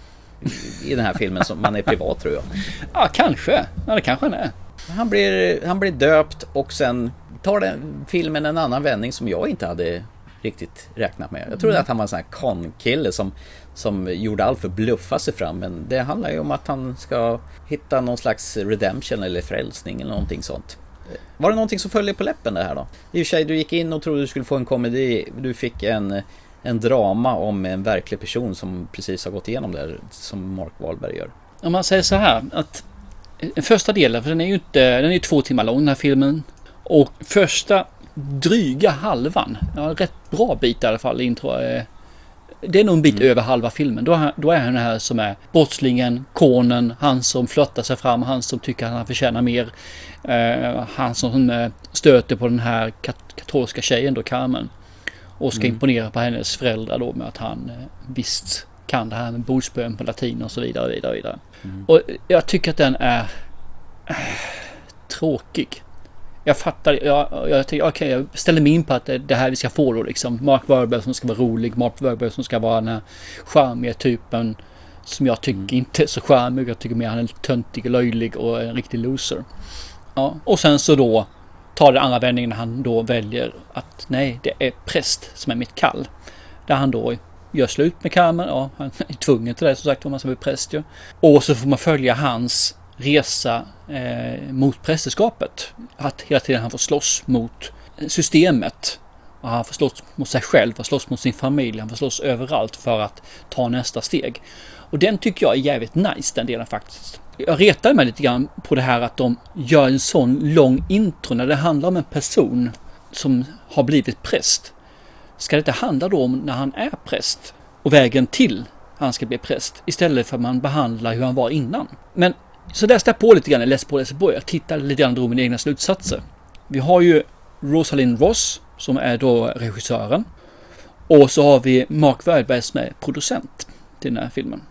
Speaker 3: i- i den här filmen som man är privat tror jag.
Speaker 2: Ja, kanske. Ja, det kanske han är.
Speaker 3: Han blir, han blir döpt och sen tar den filmen en annan vändning som jag inte hade riktigt räknat med. Jag trodde
Speaker 2: Mm.
Speaker 3: att han var en sån här con-kille som, som gjorde allt för att bluffa sig fram. Men det handlar ju om att han ska hitta någon slags redemption eller frälsning eller någonting sånt. Var det någonting som följde på läppen det här då? I och för sig, du gick in och trodde du skulle få en komedi. Du fick en, en drama om en verklig person som precis har gått igenom det här, som Mark Wahlberg gör.
Speaker 2: Om man säger så här att den första delen, för den är ju inte, den är två timmar lång den här filmen. Och första dryga halvan, ja, rätt bra bit i alla fall, intro. eh, det är nog en bit över halva filmen. Då, är- då är han den här som är brottslingen, konen, han som flörtar sig fram, han som tycker att han förtjänar mer. Eh, han som eh, stöter på den här kat- katolska tjejen då, Carmen. Och ska
Speaker 3: Mm.
Speaker 2: imponera på hennes föräldrar då med att han eh, visst kan det här med bordsbön på latin och så vidare. Och vidare, vidare. Och jag tycker att den är eh, tråkig. Jag fattar, jag, jag tänker, okej, jag ställer mig in på att det det här vi ska få då liksom. Mark Wahlberg som ska vara rolig, Mark Wahlberg som ska vara den här charmiga typen som jag tycker inte är så charmig. Jag tycker mer han är töntig och löjlig och en riktig loser. Ja, och sen så då tar det andra vändningen när han då väljer att nej, det är präst som är mitt kall. Där han då gör slut med Carmen. Ja, han är tvungen till det som sagt om man ska bli präst ju. Och så får man följa hans resa eh, mot prästerskapet. Att hela tiden han får slåss mot systemet. Och han får slåss mot sig själv, och slåss mot sin familj, han får slåss överallt för att ta nästa steg. Och den tycker jag är jävligt nice den delen faktiskt. jag retar mig lite grann på det här att de gör en sån lång intro när det handlar om en person som har blivit präst. Ska det inte handla då om när han är präst och vägen till han ska bli präst istället för att man behandlar hur han var innan. Men så läste jag på lite grann, läste på, läste på, jag tittade lite grann och drog mina egna slutsatser. Vi har ju Rosalind Ross som är då regissören. Och så har vi Mark Wahlberg som är producent till den här filmen.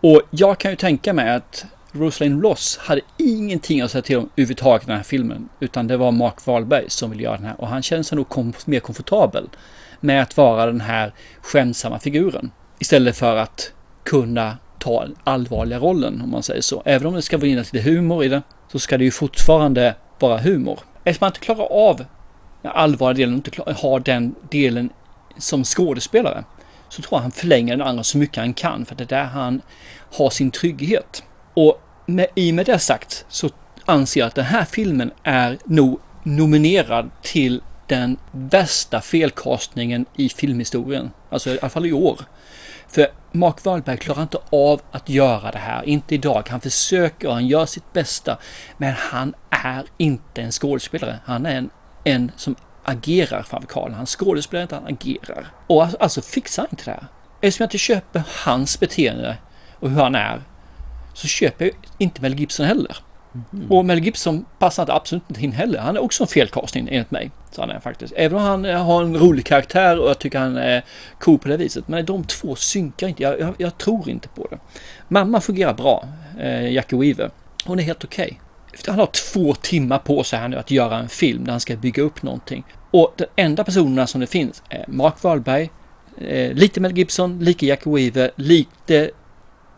Speaker 2: Och jag kan ju tänka mig att Rosalind Ross hade ingenting att säga till om överhuvudtaget i den här filmen. Utan det var Mark Wahlberg som ville göra den här. Och han känner sig nog kom mer komfortabel med att vara den här skämsamma figuren. Istället för att kunna ta den allvarliga rollen om man säger så. Även om det ska vara lite humor i det så ska det ju fortfarande vara humor. Eftersom man inte klarar av den allvarliga delen och inte har den delen som skådespelare så tror jag han förlänger den andra så mycket han kan för det är där han har sin trygghet. Och med, i och med det sagt så anser jag att den här filmen är nog nominerad till den värsta felkastningen i filmhistorien. Alltså i alla fall i år. För Mark Wahlberg klarar inte av att göra det här. Inte idag. Han försöker, han gör sitt bästa. Men han är inte en skådespelare. Han är en, en som agerar framför Karl. Han skådespelar inte, han agerar. Och alltså, alltså fixar han inte det här. Eftersom jag inte köper hans beteende och hur han är så köper jag inte Mel Gibson heller. Mm. Och Mel Gibson passar inte absolut inte in heller. Han är också en felkastning enligt mig. Så han är faktiskt. Även om han eh, har en rolig karaktär och jag tycker han är cool på det viset. Men de två synkar inte. Jag, jag, jag tror inte på det. Mamma fungerar bra, eh, Jackie Weaver. Hon är helt okej. Okay. Han har två timmar på sig här nu att göra en film där han ska bygga upp någonting. Och de enda personerna som det finns är Mark Wahlberg, eh, lite Mel Gibson, lite Jackie Weaver, lite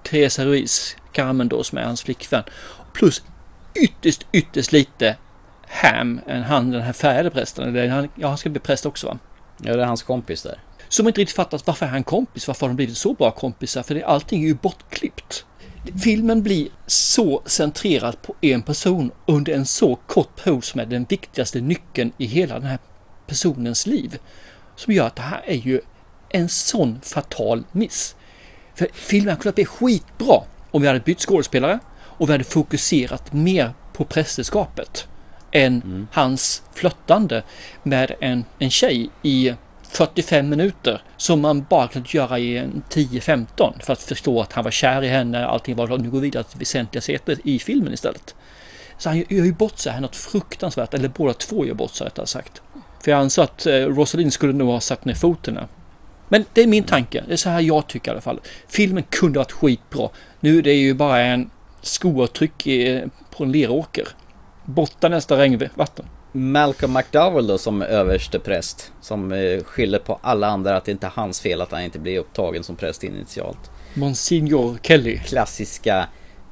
Speaker 2: Teresa Ruiz, Carmen då som är hans flickvän. Plus ytterst, ytterst lite Ham, han den här färgade prästen. Han, ja, han ska bli präst också va?
Speaker 3: Ja, det är hans kompis där.
Speaker 2: Som inte riktigt fattat varför är han kompis? Varför har de blivit så bra kompisar? För det, allting är ju bortklippt. Filmen blir så centrerad på en person under en så kort period som är den viktigaste nyckeln i hela den här personens liv. Som gör att det här är ju en sån fatal miss. För filmen hade kunnat bli skitbra om vi hade bytt skådespelare och vi hade fokuserat mer på prästerskapet än mm. hans flörtande med en, en tjej i 45 minuter som man bara kunnat göra i en 10-15 för att förstå att han var kär i henne, allting var. Nu går vi vidare till väsentliga sätet i filmen istället. Så han gör ju bort sig här något fruktansvärt, eller båda två gör bort sig rättare sagt. För jag anser att eh, Rosalind skulle nog ha satt ner foten Men det är min tanke, det är så här jag tycker i alla fall. Filmen kunde varit skitbra. Nu är det ju bara en skoavtryck på en leråker. Borta nästa regnvatten.
Speaker 3: Malcolm McDowell då som överste präst som eh, skyller på alla andra att det inte är hans fel att han inte blir upptagen som präst initialt.
Speaker 2: Monsignor Kelly.
Speaker 3: Klassiska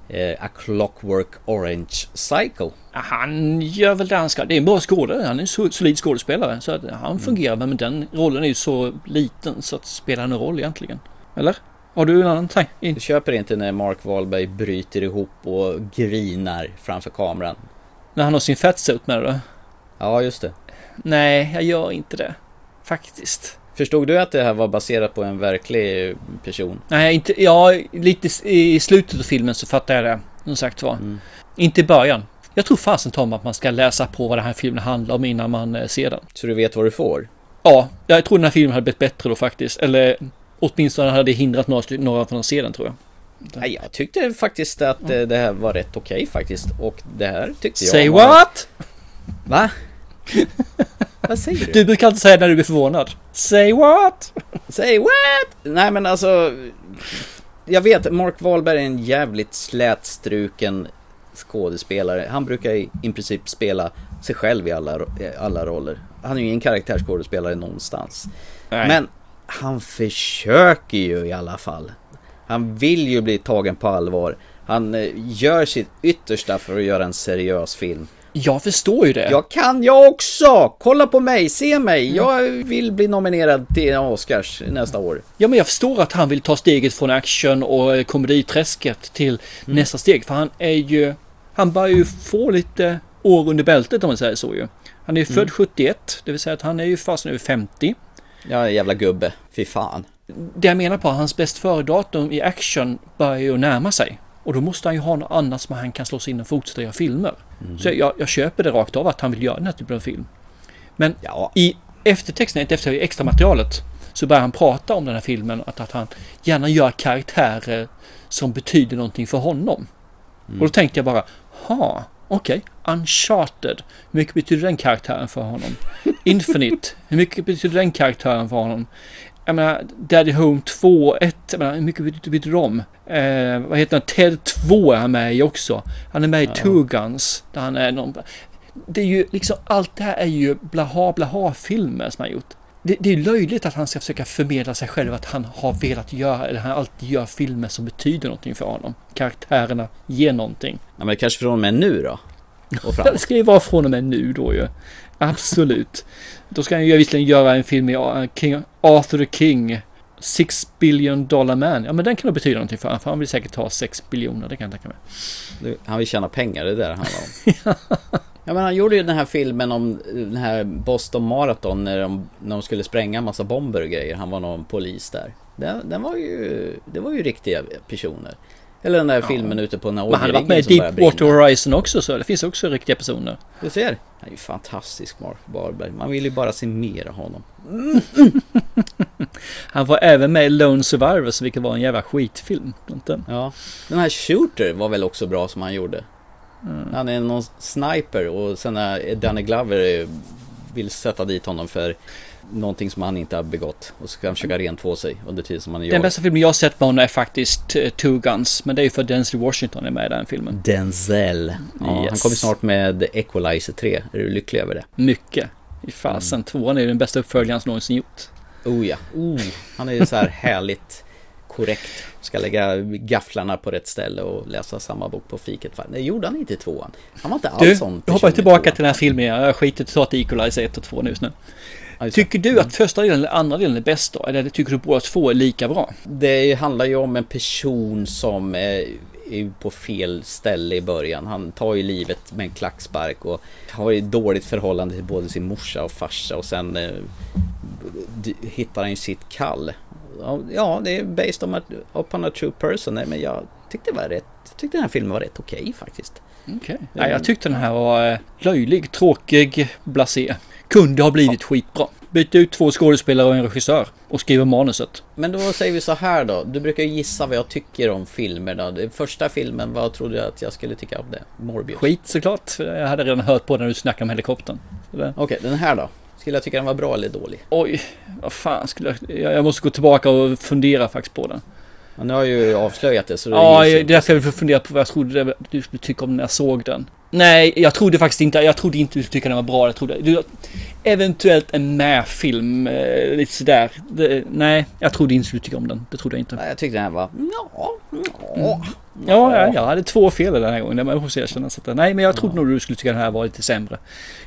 Speaker 3: eh, A Clockwork Orange Cycle.
Speaker 2: Han gör väl det han ska. Det är en bra skådespelare. Han är en solid skådespelare. Så att han mm. fungerar. Men den rollen är ju så liten så att spelar en roll egentligen. Eller? Har du en annan tanke?
Speaker 3: Du köper inte när Mark Wahlberg bryter ihop och grinar framför kameran.
Speaker 2: När han har sin fatsuit med det?
Speaker 3: Ja, just det.
Speaker 2: Nej, jag gör inte det. Faktiskt.
Speaker 3: Förstod du att det här var baserat på en verklig person?
Speaker 2: Nej, inte, ja, lite i slutet av filmen så fattar jag det. Som sagt var. Mm. Inte i början. Jag tror fasen Tom att man ska läsa på vad den här filmen handlar om innan man eh, ser den.
Speaker 3: Så du vet vad du får?
Speaker 2: Ja, jag tror den här filmen hade blivit bättre då faktiskt. Eller åtminstone hade hindrat några, några från att se den tror jag.
Speaker 3: Nej, jag tyckte faktiskt att ja. det här var rätt okej okay, faktiskt. Och det här tyckte jag
Speaker 2: Say var... what?
Speaker 3: Va? Vad säger du?
Speaker 2: Du brukar alltid säga när du blir förvånad. Say what?
Speaker 3: Say what? Nej men alltså... Jag vet, Mark Wahlberg är en jävligt slätstruken skådespelare. Han brukar i, i princip spela sig själv i alla, alla roller. Han är ju ingen karaktärsskådespelare någonstans. Nej. Men han försöker ju i alla fall. Han vill ju bli tagen på allvar. Han eh, gör sitt yttersta för att göra en seriös film.
Speaker 2: Jag förstår ju det.
Speaker 3: Jag kan jag också! Kolla på mig, se mig. Jag vill bli nominerad till Oscars nästa år.
Speaker 2: Ja, men jag förstår att han vill ta steget från action och komediträsket till mm. nästa steg. För han är ju... Han börjar ju få lite år under bältet om man säger så ju. Han är ju född mm. 71, det vill säga att han är ju fast nu 50.
Speaker 3: Ja, jävla gubbe. Fy fan.
Speaker 2: Det jag menar på, hans bäst före-datum i action börjar ju närma sig. Och då måste han ju ha något annat som han kan slå sig in och fortsätta göra filmer. Så jag, jag köper det rakt av att han vill göra den här typen av film. Men i eftertexten, efter extra materialet så börjar han prata om den här filmen att, att han gärna gör karaktärer som betyder någonting för honom. Och då tänkte jag bara, ha, okej, Uncharted, hur mycket betyder den karaktären för honom? Infinite, hur mycket betyder den karaktären för honom? Jag menar, Daddy Home 2, 1, jag menar, hur mycket betyder, betyder de? Eh, vad heter den? Ted 2 är han med i också. Han är med i
Speaker 3: Ja.
Speaker 2: Two Guns, där han är någon... Det är ju liksom, allt det här är ju blaha blaha filmer som han gjort. Det, det är löjligt att han ska försöka förmedla sig själv att han har velat göra, eller han alltid gör filmer som betyder någonting för honom. Karaktärerna ger någonting.
Speaker 3: Ja, men kanske från och med nu då? Och
Speaker 2: Det
Speaker 3: framåt.
Speaker 2: ska ju vara från och med nu då ju. Absolut. Då ska han ju visserligen göra en film med uh, King, Arthur King. Six billion dollar man. Ja men den kan nog betyda någonting för honom. För han vill säkert ha sex biljoner, det kan jag tänka mig.
Speaker 3: Han vill tjäna pengar, det är det det handlar om. ja men han gjorde ju den här filmen om den här Boston Marathon när de, när de skulle spränga en massa bomber och grejer. Han var någon polis där. Den, den var ju, det var ju riktiga personer. Eller den där filmen ute på den här
Speaker 2: Men han har varit med i Deepwater. Horizon också så det finns också riktiga personer.
Speaker 3: Du ser, han är ju fantastisk Mark Wahlberg. Man vill ju bara se mer av honom.
Speaker 2: Han var även med i Lone Survivors vilket var en jävla skitfilm. Inte?
Speaker 3: Ja, den här Shooter var väl också bra som han gjorde.
Speaker 2: Mm.
Speaker 3: Han är någon sniper och sen när Danny Glover vill sätta dit honom för någonting som han inte har begått. Och så ska han försöka rentvå sig under tiden som han är
Speaker 2: Den bästa filmen jag har sett med honom är faktiskt eh, Two Guns. Men det är ju för Denzel Washington är med i den filmen.
Speaker 3: Denzel. Ja, Han
Speaker 2: Yes.
Speaker 3: kommer snart med Equalizer 3. Är du lycklig över det?
Speaker 2: Mycket. I fasen, tvåan är ju den bästa uppföljaren som någonsin gjort.
Speaker 3: Oh ja. Oh, han är ju så här härligt korrekt. Ska lägga gafflarna på rätt ställe och läsa samma bok på fiket. Det gjorde han inte i tvåan. Han var inte alls
Speaker 2: Du,
Speaker 3: sån
Speaker 2: jag hoppar tillbaka till den här filmen. Jag har skitit totalt i Equalizer 1 och 2 nu.
Speaker 3: Ja.
Speaker 2: Tycker du att första delen eller andra delen är bäst då? Eller tycker du båda två är lika bra?
Speaker 3: Det handlar ju om en person som är är på fel ställe i början. Han tar ju livet med en klackspark och har ju dåligt förhållande till både sin morsa och farsa och sen eh, hittar han ju sitt kall. Ja, det är based on a, upon a true person. Nej, men jag tyckte, det var rätt, jag tyckte den här filmen var rätt okej faktiskt.
Speaker 2: Okej. Ja, jag tyckte den här var eh, löjlig, tråkig, blasé. Kunde ha blivit skitbra. Byt ut två skådespelare och en regissör och skriva manuset.
Speaker 3: Men då säger vi så här då. Du brukar ju gissa vad jag tycker om filmer då. Den första filmen, vad trodde jag att jag skulle tycka om det? Morbius.
Speaker 2: Skit såklart, för jag hade redan hört på när du snackade om helikoptern.
Speaker 3: Okej, den här då? Skulle jag tycka den var bra eller dålig?
Speaker 2: Oj, vad fan skulle. Jag jag måste gå tillbaka och fundera faktiskt på den.
Speaker 3: Men nu har jag ju avslöjat det så det
Speaker 2: Ja, är därför jag vill fundera på vad jag trodde du skulle tycka om när jag såg den. Nej, jag trodde faktiskt inte, jag trodde inte du skulle tycka den var bra. Jag trodde, du, eventuellt en med-film, eh, lite sådär. Det, nej, jag trodde inte du skulle tycka om den. Det trodde jag inte.
Speaker 3: Nej, jag tyckte den här var... Ja,
Speaker 2: Ja, ja, jag hade två fel den här gången. Det måste jag erkänna. Så att, nej, men jag trodde nog du skulle tycka den här var lite sämre.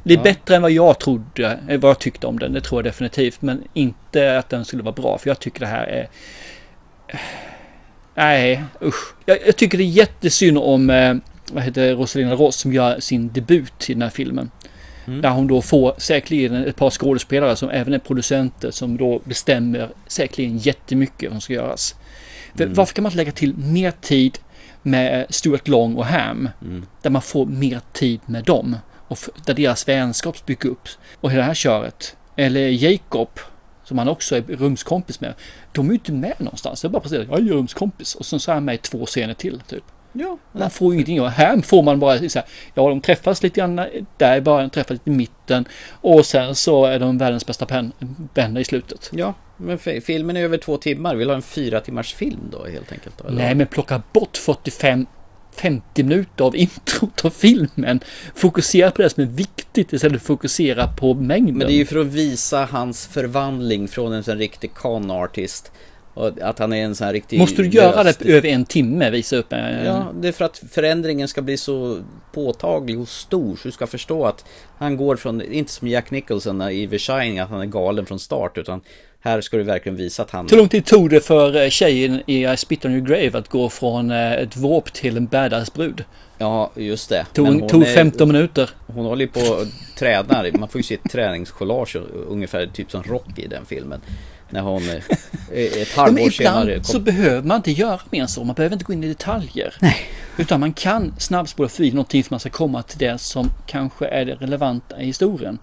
Speaker 2: Det är
Speaker 3: Ja.
Speaker 2: bättre än vad jag trodde, eh, vad jag tyckte om den. Det tror jag definitivt. Men inte att den skulle vara bra. För jag tycker det här är... Nej, usch. Jag, jag tycker det är jättesynd om, eh, vad heter Rosalina Ross som gör sin debut i den här filmen.
Speaker 3: Mm.
Speaker 2: Där hon då får säkerligen ett par skådespelare som även är producenter som då bestämmer säkerligen jättemycket vad som ska göras.
Speaker 3: Mm.
Speaker 2: Varför kan man inte lägga till mer tid med Stuart Long och Ham?
Speaker 3: Mm.
Speaker 2: Där man får mer tid med dem. Och där deras vänskap bygger upp. Och hela det här köret. Eller Jacob, som han också är rumskompis med. De är ju inte med någonstans. Det är bara precis jag är rumskompis. Och sen så är han med i två scener till typ.
Speaker 3: Ja.
Speaker 2: Man får ju ingenting. Och här får man bara så här, ja de träffas lite grann där i början, träffas lite i mitten. Och sen så är de världens bästa pen- vänner i slutet.
Speaker 3: Ja, men fi- filmen är över två timmar. Vill du ha en fyra timmars film då helt enkelt? Eller?
Speaker 2: Nej, men plocka bort 45 50 minuter av introt av filmen. Fokusera på det som är viktigt istället för att fokusera på mängden.
Speaker 3: Men det är ju för att visa hans förvandling från en sån riktig con artist. Och att han är en sån här riktig...
Speaker 2: Måste du göra
Speaker 3: lös-
Speaker 2: det över en timme? Visa upp en...
Speaker 3: Ja, det är för att förändringen ska bli så påtaglig och stor så du ska förstå att han går från, inte som Jack Nicholson i The Shining, att han är galen från start utan här ska du verkligen visa att han...
Speaker 2: Hur lång tid tog det för eh, tjejen i I Spit on your grave att gå från eh, ett vråp till en badass-brud?
Speaker 3: Ja, just det.
Speaker 2: Tog, tog
Speaker 3: är-
Speaker 2: 15 minuter.
Speaker 3: Hon håller ju på och tränar. Man får ju se ett träningskollage ungefär typ som Rocky i den filmen. När hon eh, ett
Speaker 2: Ja,
Speaker 3: halvår
Speaker 2: men
Speaker 3: senare
Speaker 2: ibland så
Speaker 3: kom.
Speaker 2: behöver man inte göra mer än så. Man behöver inte gå in i detaljer. Nej. Utan man kan snabbspola förbi någonting för man ska komma till det som kanske är det relevanta i historien.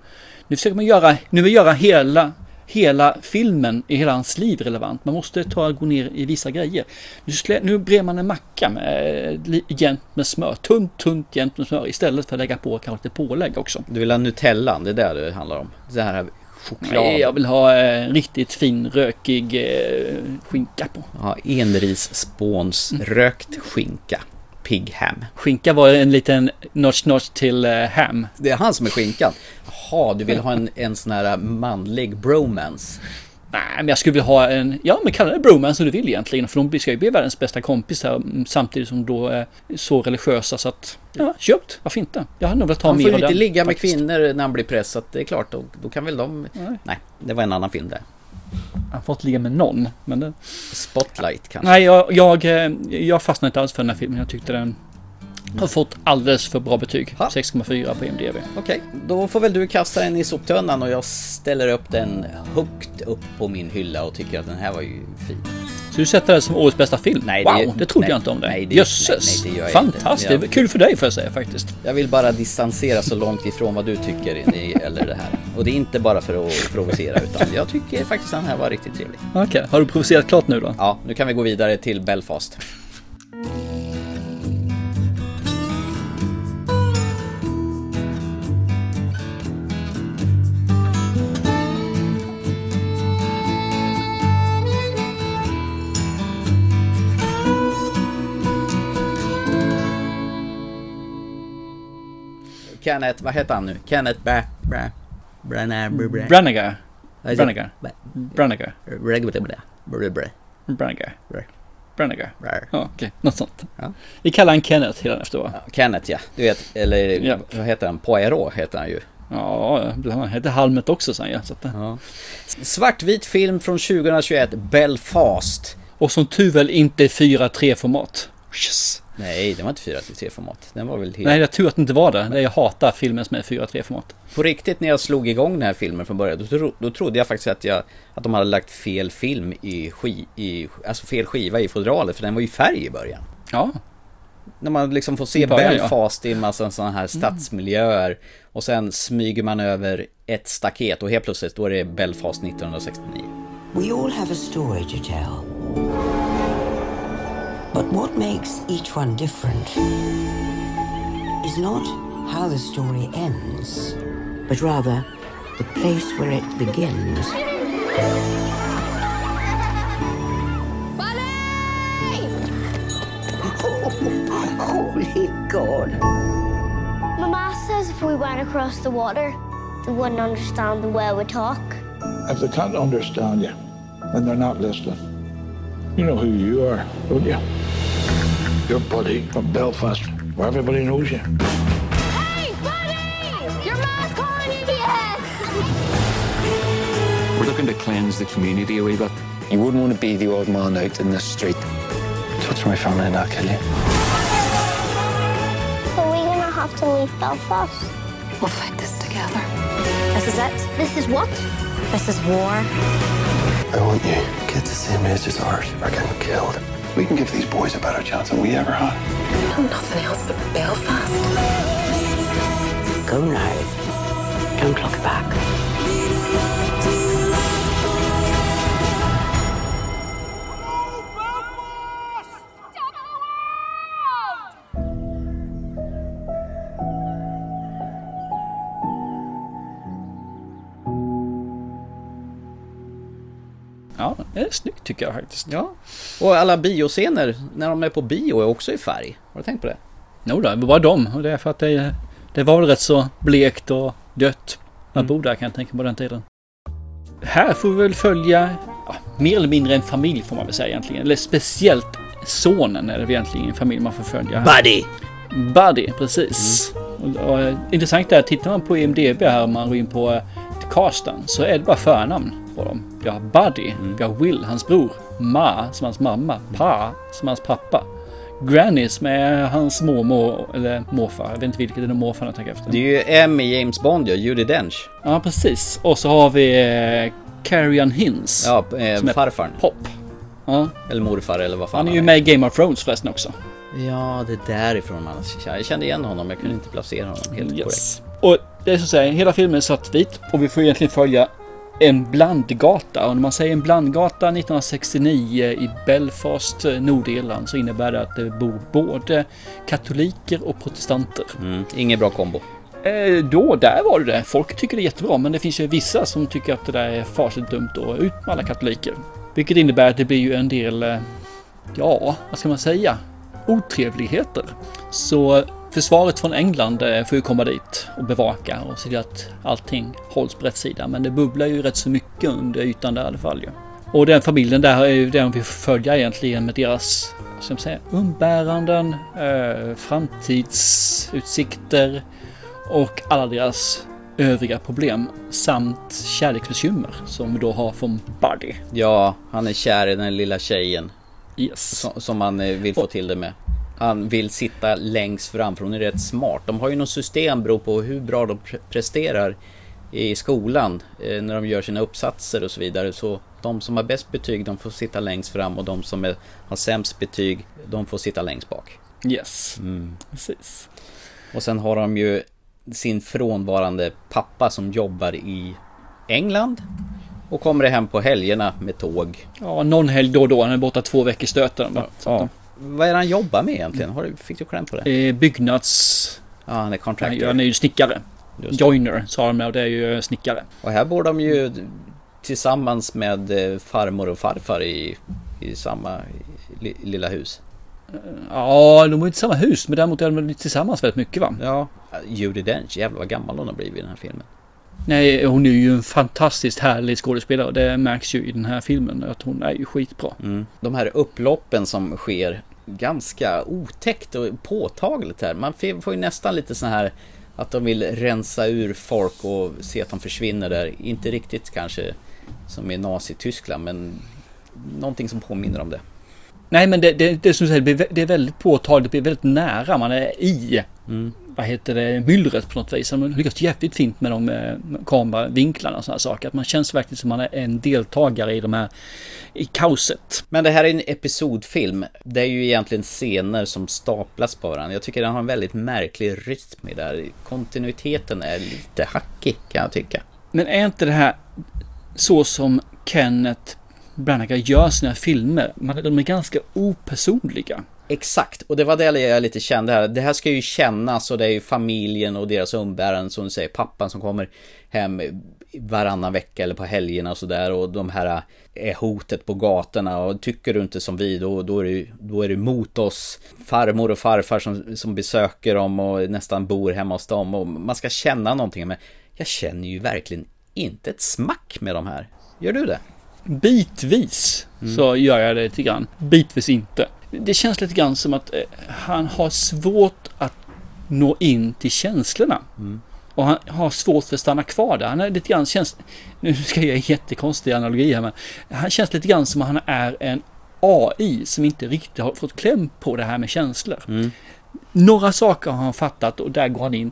Speaker 2: Nu försöker man göra, nu vill göra hela, hela filmen i hela hans liv relevant. Man måste ta gå ner i vissa grejer. Nu, slä, nu brer man en macka med, li- jämnt med smör. Tunt, tunt, jämnt med smör. Istället för att lägga på kanske lite pålägg också.
Speaker 3: Du vill ha Nutellan, det är det det handlar om. Det här choklad.
Speaker 2: Nej, jag vill ha eh, riktigt fin rökig eh, skinka på.
Speaker 3: Ja, enrisspåns rökt skinka. Pig ham.
Speaker 2: Skinka var en liten notch notch till eh, ham.
Speaker 3: Det är han som är skinkan. Jaha, du vill ha en, en sån här manlig bromance.
Speaker 2: Nej, men jag skulle vilja ha en, ja men kalla det bromance som du vill egentligen. För de ska ju bli världens bästa kompisar mm, samtidigt som då är så religiösa så att, ja, köpt. Varför inte? Jag hade nog velat ha
Speaker 3: Han
Speaker 2: mer
Speaker 3: får ju
Speaker 2: av
Speaker 3: inte
Speaker 2: den,
Speaker 3: ligga med
Speaker 2: faktiskt.
Speaker 3: kvinnor när han blir pressad. Det är klart, då, då kan väl de... Nej. det var en annan film det.
Speaker 2: Han inte ligga med någon. Men det...
Speaker 3: Spotlight kanske.
Speaker 2: Nej, jag, jag, eh, jag fastnade inte alls för den här filmen. Jag tyckte den har fått alldeles för bra betyg. 6,4 på IMDB.
Speaker 3: Okej, då får väl du kasta den i soptunnan och jag ställer upp den högt upp på min hylla och tycker att den här var ju fin.
Speaker 2: Så du sätter det som årets bästa film?
Speaker 3: Nej,
Speaker 2: wow, det, trodde
Speaker 3: nej,
Speaker 2: jag inte om dig.
Speaker 3: nej, det-
Speaker 2: Jösses!
Speaker 3: det
Speaker 2: Fantastiskt!
Speaker 3: inte.
Speaker 2: Kul för dig får jag säga faktiskt.
Speaker 3: Jag vill bara distansera så långt ifrån vad du tycker eller det här. Och det är inte bara för att provocera utan jag tycker faktiskt att den här var riktigt trevlig.
Speaker 2: Okej, har du provocerat klart nu då?
Speaker 3: Ja, nu kan vi gå vidare till Belfast. Kenneth, vad heter han nu? Kenneth Bra... Bra... Branagh... Bra...
Speaker 2: Branagh. Branagh.
Speaker 3: Bra-
Speaker 2: Branagh.
Speaker 3: Bra- Bra-
Speaker 2: Branagh.
Speaker 3: Bra-
Speaker 2: Branagh.
Speaker 3: Bra.
Speaker 2: Ja, okej. Något sånt.
Speaker 3: Ja.
Speaker 2: Vi kallar han Kenneth hela efter va?
Speaker 3: Kenneth ja, du vet, eller
Speaker 2: Ja.
Speaker 3: vad heter han? Poirot heter han ju.
Speaker 2: Ja, han heter Halmet också sen ja. Så att,
Speaker 3: Ja. Svartvit film från 2021, Belfast.
Speaker 2: Och som tur väl inte 4.3 format. Yes.
Speaker 3: Nej, den var inte 4 till 3 format. Den var väl helt...
Speaker 2: Nej, jag tur att det inte var det. Det jag hatar filmer som är 4.3 format.
Speaker 3: På riktigt när jag slog igång den här filmen från början, då, tro, då trodde jag faktiskt att, jag, att de hade lagt fel film i, ski, i alltså fel skiva i fodralet, för den var ju färg i början.
Speaker 2: Ja.
Speaker 3: När man liksom får se
Speaker 2: början, ja.
Speaker 3: Belfast i en massa sådana här stadsmiljöer och sen smyger man över ett staket och helt plötsligt då är det Belfast 1969.
Speaker 17: We all have a story to tell. But what makes each one different is not how the story ends, but rather the place where it begins. Holy God.
Speaker 18: Mama says if we went across the water, they wouldn't understand the way we talk.
Speaker 19: If they can't understand you, then they're not listening. You know who you are, don't you? You're Buddy from Belfast, where everybody knows you.
Speaker 18: Hey, buddy! Your mom's calling you. Yes!
Speaker 20: We're looking to cleanse the community a wee bit.
Speaker 8: You wouldn't want to be the old man out in the street. Touch my family and I'll kill you.
Speaker 18: Are we gonna have to leave Belfast?
Speaker 16: We'll fight this together.
Speaker 18: This is it. This is what?
Speaker 16: This is war.
Speaker 8: I want you kids the same age as ours are getting killed. We can give these boys a better chance than we ever had.
Speaker 16: Nothing else but Belfast.
Speaker 17: Go now. Don't look back.
Speaker 2: Är snyggt tycker jag faktiskt.
Speaker 3: Ja. Och alla bioscener när de är på bio är också i färg. Har du tänkt på det?
Speaker 2: Jo då, bara dem. Och det är för att det, det var väl rätt så blekt och dött. Man bor där kan jag tänka på den tiden. Här får vi väl följa ja, mer eller mindre en familj får man väl säga egentligen. Eller speciellt sonen är det egentligen en familj man får följa.
Speaker 3: Buddy!
Speaker 2: Buddy, precis. Och, och, intressant är att tittar man på IMDB här om man går in på eh, casten så är det bara förnamn på dem. Vi har Buddy, vi har Will, hans bror, Ma som hans mamma, Pa som hans pappa. Granny som är hans mormor eller morfar. Jag vet inte vilket det är morfar jag tänker efter.
Speaker 3: Det är ju M i James Bond ja, Judi Dench.
Speaker 2: Ja, precis. Och så har vi eh, Carrion Hinz.
Speaker 3: Ja, eh,
Speaker 2: Som är
Speaker 3: farfarn.
Speaker 2: Pop. Ja.
Speaker 3: Eller morfar eller vad fan
Speaker 2: Han är ju med i Game of Thrones förresten också.
Speaker 3: Ja, det är därifrån man... Jag kände igen honom, jag kunde inte placera honom helt
Speaker 2: Yes.
Speaker 3: korrekt.
Speaker 2: Och det är så att säga, hela filmen är svartvit och vi får egentligen följa en blandgata. Och när man säger en blandgata 1969 i Belfast, Nordirland, så innebär det att det bor både katoliker och protestanter.
Speaker 3: Mm. Ingen bra kombo.
Speaker 2: Eh, då, där var det det. Folk tycker det är jättebra, men det finns ju vissa som tycker att det där är fasligt dumt och ut med alla katoliker. Vilket innebär att det blir ju en del, eh, ja, vad ska man säga, otrevligheter. Så försvaret från England eh, får ju komma dit och bevaka och se till att allting hålls på rätt sida. Men det bubblar ju rätt så mycket under ytan där i alla fall ju. Och den familjen där är ju den vi får följa egentligen med deras, ska man säga, umbäranden, eh, framtidsutsikter och alla deras övriga problem samt kärleksbekymmer som vi då har från Buddy.
Speaker 3: Ja, han är kär i den lilla tjejen.
Speaker 2: Yes.
Speaker 3: Som, som han eh, vill få till det med. Han vill sitta längst fram för hon är rätt smart. De har ju något system beroende på hur bra de pre- presterar i skolan eh, när de gör sina uppsatser och så vidare. Så de som har bäst betyg de får sitta längst fram och de som är, har sämst betyg de får sitta längst bak.
Speaker 2: Yes,
Speaker 3: Mm.
Speaker 2: precis.
Speaker 3: Och sen har de ju sin frånvarande pappa som jobbar i England och kommer hem på helgerna med tåg.
Speaker 2: Ja, någon helg då och då. Han är borta två veckor i stöten. Ja.
Speaker 3: Ja. Vad är det han jobbar med egentligen? Har du, fick du kläm på det?
Speaker 2: Eh, byggnads...
Speaker 3: Ja, han är contractor.
Speaker 2: han är ju snickare. Joiner sa de och det är ju snickare.
Speaker 3: Och här bor de ju tillsammans med eh, farmor och farfar i, i samma li, lilla hus.
Speaker 2: Ja, de bor inte i samma hus men däremot är de tillsammans väldigt mycket va?
Speaker 3: Ja. Judi Dench, jävlar vad gammal hon har blivit i den här filmen.
Speaker 2: Nej, hon är ju en fantastiskt härlig skådespelare. Det märks ju i den här filmen att hon är ju skitbra.
Speaker 3: Mm. De här upploppen som sker ganska otäckt och påtagligt här. Man får ju nästan lite sån här att de vill rensa ur folk och se att de försvinner där. Inte riktigt kanske som i Nazityskland men någonting som påminner om det.
Speaker 2: Nej, men det, det, det som du säger, det är väldigt påtagligt, det blir väldigt nära. Man är i,
Speaker 3: Mm.
Speaker 2: Vad heter det, myllret på något vis. Man har lyckats jävligt fint med de eh, kameravinklarna och sådana saker. Att man känns verkligen som man är en deltagare i de här, i kaoset.
Speaker 3: Men det här är en episodfilm. Det är ju egentligen scener som staplas på varandra. Jag tycker den har en väldigt märklig rytm i det här. Kontinuiteten är lite hackig kan jag tycka.
Speaker 2: Men är inte det här så som Kenneth Branagh gör sina filmer? De är ganska opersonliga.
Speaker 3: Exakt, och det var det jag lite kände här. Det här ska ju kännas och det är ju familjen och deras umbäranden som du säger, pappan som kommer hem varannan vecka eller på helgerna och sådär och de här är hotet på gatorna och tycker du inte som vi då, då, är, du, då är du mot oss. Farmor och farfar som, som besöker dem och nästan bor hemma hos dem och man ska känna någonting men jag känner ju verkligen inte ett smack med de här. Gör du det?
Speaker 2: Bitvis så gör jag det lite grann. Bitvis inte. Det känns lite grann som att eh, han har svårt att nå in till känslorna. Och han har svårt för att stanna kvar där. Han är lite grann, känns, nu ska jag göra en jättekonstig analogi här men. Han känns lite grann som att han är en AI som inte riktigt har fått kläm på det här med känslor. Några saker har han fattat och där går han in.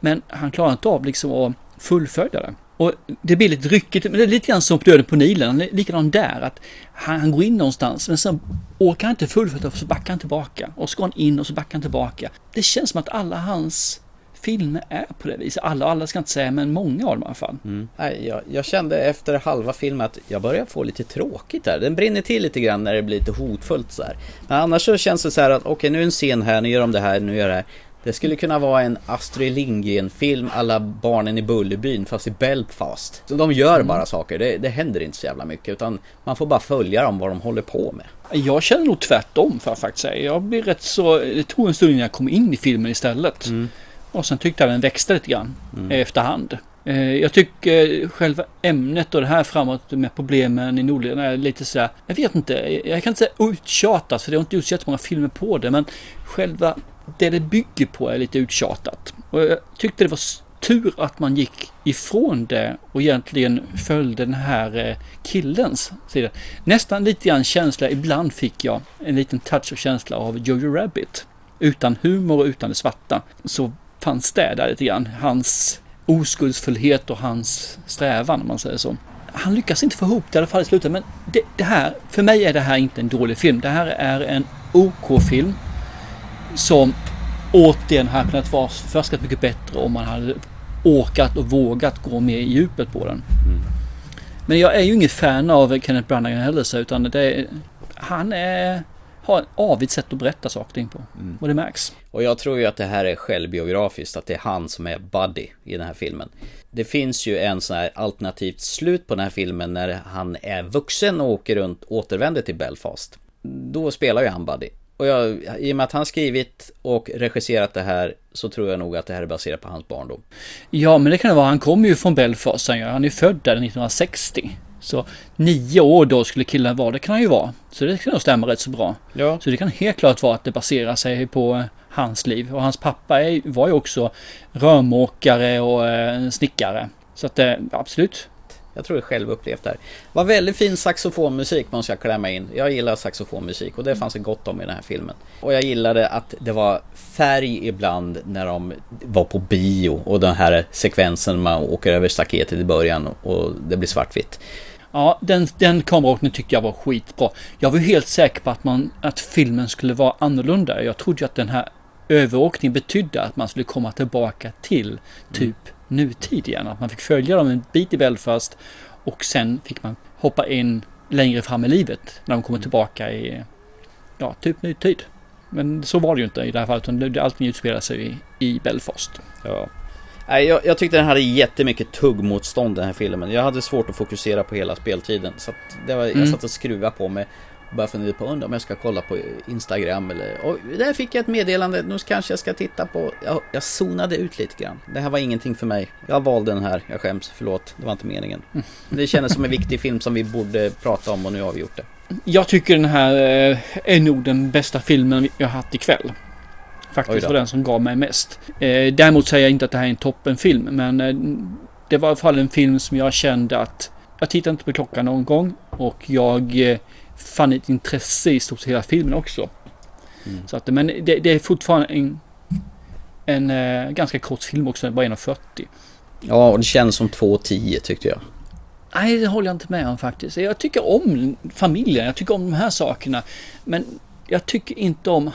Speaker 2: Men han klarar inte av liksom att fullfölja det. Och det blir lite ryckigt, men det är lite grann som på Döden på Nilen. likadant där. Att han, han går in någonstans men sen orkar han inte fullfölja och så backar han tillbaka. Och så går han in och så backar han tillbaka. Det känns som att alla hans filmer är på det viset. Alla, alla ska jag inte säga, men många av dem i alla fall. Mm.
Speaker 3: Nej, jag, jag kände efter halva filmen att jag börjar få lite tråkigt där. Den brinner till lite grann när det blir lite hotfullt så här. Men annars så känns det så här att okej nu är en scen här, nu gör de det här, nu gör det här. Det skulle kunna vara en Astrid Lindgren-film alla barnen i Bullerbyn fast i Belfast. Så de gör bara saker, det, det händer inte så jävla mycket utan man får bara följa dem vad de håller på med.
Speaker 2: Jag känner nog tvärtom för att faktiskt säga. Jag blir rätt så... Det tog en stund innan jag kom in i filmen istället. Och sen tyckte jag den växte lite grann
Speaker 3: Mm.
Speaker 2: efterhand. Eh, Jag tycker själva ämnet och det här framåt med problemen i Nordirland är lite sådär, jag vet inte, jag kan inte säga uttjatat för det har inte gjorts jättemånga filmer på det men själva det det bygger på är lite uttjatat. Och jag tyckte det var tur att man gick ifrån det och egentligen följde den här eh, killens sida. Nästan lite grann känsla, ibland fick jag en liten touch och känsla av Jojo Rabbit. Utan humor och utan det svarta så fanns det där lite grann. Hans oskuldsfullhet och hans strävan om man säger så. han lyckas inte få ihop det i alla fall i slutet. Men det, det här, för mig är det här inte en dålig film. Det här är en OK-film som återigen hade kunnat vara förskat mycket bättre om man hade orkat och vågat gå mer i djupet på den.
Speaker 3: Mm.
Speaker 2: Men jag är ju ingen fan av Kenneth Branagh heller så utan det han är, har ett avigt sätt att berätta saker och ting på.
Speaker 3: Mm.
Speaker 2: Och det märks.
Speaker 3: Och jag tror ju att det här är självbiografiskt, att det är han som är Buddy i den här filmen. Det finns ju en sån här alternativt slut på den här filmen när han är vuxen och åker runt, återvänder till Belfast. Då spelar ju han Buddy. Och jag, i och med att han skrivit och regisserat det här så tror jag nog att det här är baserat på hans barndom.
Speaker 2: Ja, men det kan det vara. Han kommer ju från Belfast. Han är ju född där 1960. Så nio år då skulle killen vara. Det kan han ju vara. Så det kan nog stämma rätt så bra.
Speaker 3: Ja.
Speaker 2: Så det kan helt klart vara att det baserar sig på hans liv. Och hans pappa är, var ju också rörmokare och eh, snickare. Så att eh, absolut.
Speaker 3: Jag tror jag själv upplevt det här. Var väldigt fin saxofonmusik måste jag klämma in. Jag gillar saxofonmusik och det fanns det gott om i den här filmen. Och jag gillade att det var färg ibland när de var på bio och den här sekvensen man åker över staketet i början och det blir svartvitt.
Speaker 2: Ja, den, den kameraåkningen tyckte jag var skitbra. Jag var helt säker på att, man, att filmen skulle vara annorlunda. Jag trodde ju att den här överåkningen betydde att man skulle komma tillbaka till typ nutid igen. Att man fick följa dem en bit i Belfast och sen fick man hoppa in längre fram i livet när de kommer tillbaka i ja, typ nutid. Men så var det ju inte i det här fallet utan allting utspelar sig i, i Belfast.
Speaker 3: Ja. Jag, jag tyckte den hade jättemycket tuggmotstånd den här filmen. Jag hade svårt att fokusera på hela speltiden. Så det var,
Speaker 2: Mm.
Speaker 3: jag satt och skruvade på mig. Och bara funderade på om jag ska kolla på Instagram eller... Och där fick jag ett meddelande. Nu kanske jag ska titta på... Jag, jag zonade ut lite grann. Det här var ingenting för mig. Jag valde den här. Jag skäms. Förlåt. Det var inte meningen. Det kändes som en viktig film som vi borde prata om och nu har vi gjort det.
Speaker 2: Jag tycker den här eh, är nog den bästa filmen jag har haft ikväll. Faktiskt var den som gav mig mest. Eh, däremot säger jag inte att det här är en toppenfilm, men eh, det var i alla fall en film som jag kände att jag tittade inte på klockan någon gång och jag fann ett intresse i stort sett hela filmen också.
Speaker 3: Mm.
Speaker 2: Så att, men det, det är fortfarande en, en eh, ganska kort film också, bara 1.40.
Speaker 3: Ja, och det känns som 2.10 tyckte jag.
Speaker 2: Nej, det håller jag inte med om faktiskt. Jag tycker om familjen, jag tycker om de här sakerna. Men jag tycker inte om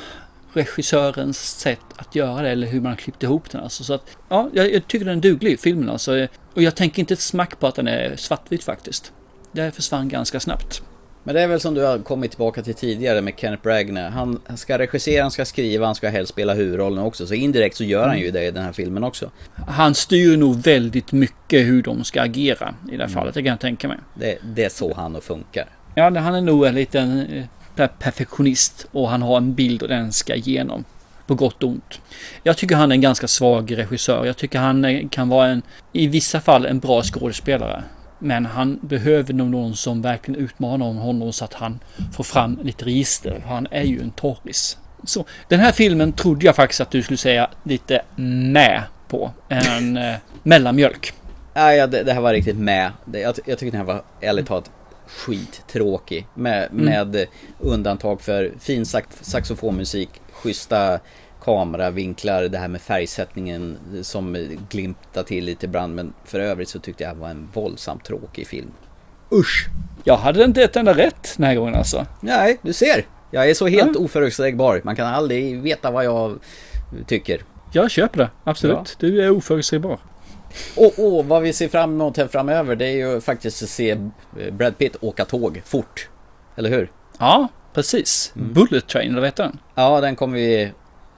Speaker 2: regissörens sätt att göra det eller hur man har klippt ihop den. Alltså, så att, ja, jag, jag tycker den är duglig, filmen alltså. Och jag tänker inte ett smack på att den är svartvit faktiskt. Det försvann ganska snabbt.
Speaker 3: Men det är väl som du har kommit tillbaka till tidigare med Kenneth Branagh. Han ska regissera, han ska skriva, han ska helst spela huvudrollen också. Så indirekt så gör han ju det i den här filmen också.
Speaker 2: Han styr nog väldigt mycket hur de ska agera i det här fallet, det kan jag tänka mig.
Speaker 3: Det, det är så han och funkar.
Speaker 2: Ja, han är nog en liten eh, per- perfektionist och han har en bild och den ska igenom. På gott och ont. Jag tycker han är en ganska svag regissör. Jag tycker han kan vara en, i vissa fall, en bra skådespelare. Men han behöver nog någon som verkligen utmanar honom så att han får fram lite register. Han är ju en torris. Så den här filmen trodde jag faktiskt att du skulle säga lite med på. En eh, mellanmjölk.
Speaker 3: Nej, ja, det, det här var riktigt med. Det, jag, jag tycker den här var ärligt talat skittråkig. Med,
Speaker 2: Mm.
Speaker 3: med undantag för fin sax, saxofonmusik, schyssta kameravinklar, det här med färgsättningen som glimtar till lite ibland. Men för övrigt så tyckte jag det var en våldsamt tråkig film. Usch!
Speaker 2: Jag hade inte ett enda rätt den här gången alltså.
Speaker 3: Nej, du ser. Jag är så helt oförutsägbar. Man kan aldrig veta vad jag tycker.
Speaker 2: Jag köper det, absolut. Du är oförutsägbar.
Speaker 3: Och, och vad vi ser fram emot här framöver det är ju faktiskt att se eh, Brad Pitt åka tåg fort. Eller hur?
Speaker 2: Ja, precis. Bullet Train, eller vad heter den?
Speaker 3: Ja, den kommer vi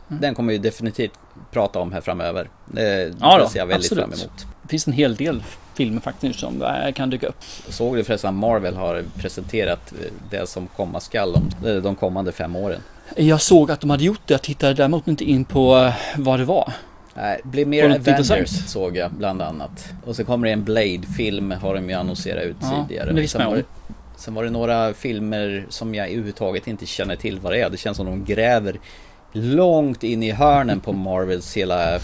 Speaker 3: Den kommer vi definitivt prata om här framöver. Det,
Speaker 2: Ja då,
Speaker 3: ser jag väldigt
Speaker 2: absolut.
Speaker 3: fram emot.
Speaker 2: Det finns en hel del filmer faktiskt som eh, kan dyka upp.
Speaker 3: Såg du förresten att Marvel har presenterat eh, det som komma skall om eh, de kommande fem åren?
Speaker 2: Jag såg att de hade gjort det, jag tittade däremot inte in på eh, vad det var.
Speaker 3: Nej, det blir mer Avengers såg jag bland annat. Och så kommer det en Blade-film har de ju annonserat ut
Speaker 2: Ja,
Speaker 3: tidigare.
Speaker 2: det
Speaker 3: sen, var det, sen var det några filmer som jag överhuvudtaget inte känner till vad det är. Det känns som de gräver långt in i hörnen på Marvels hela eh,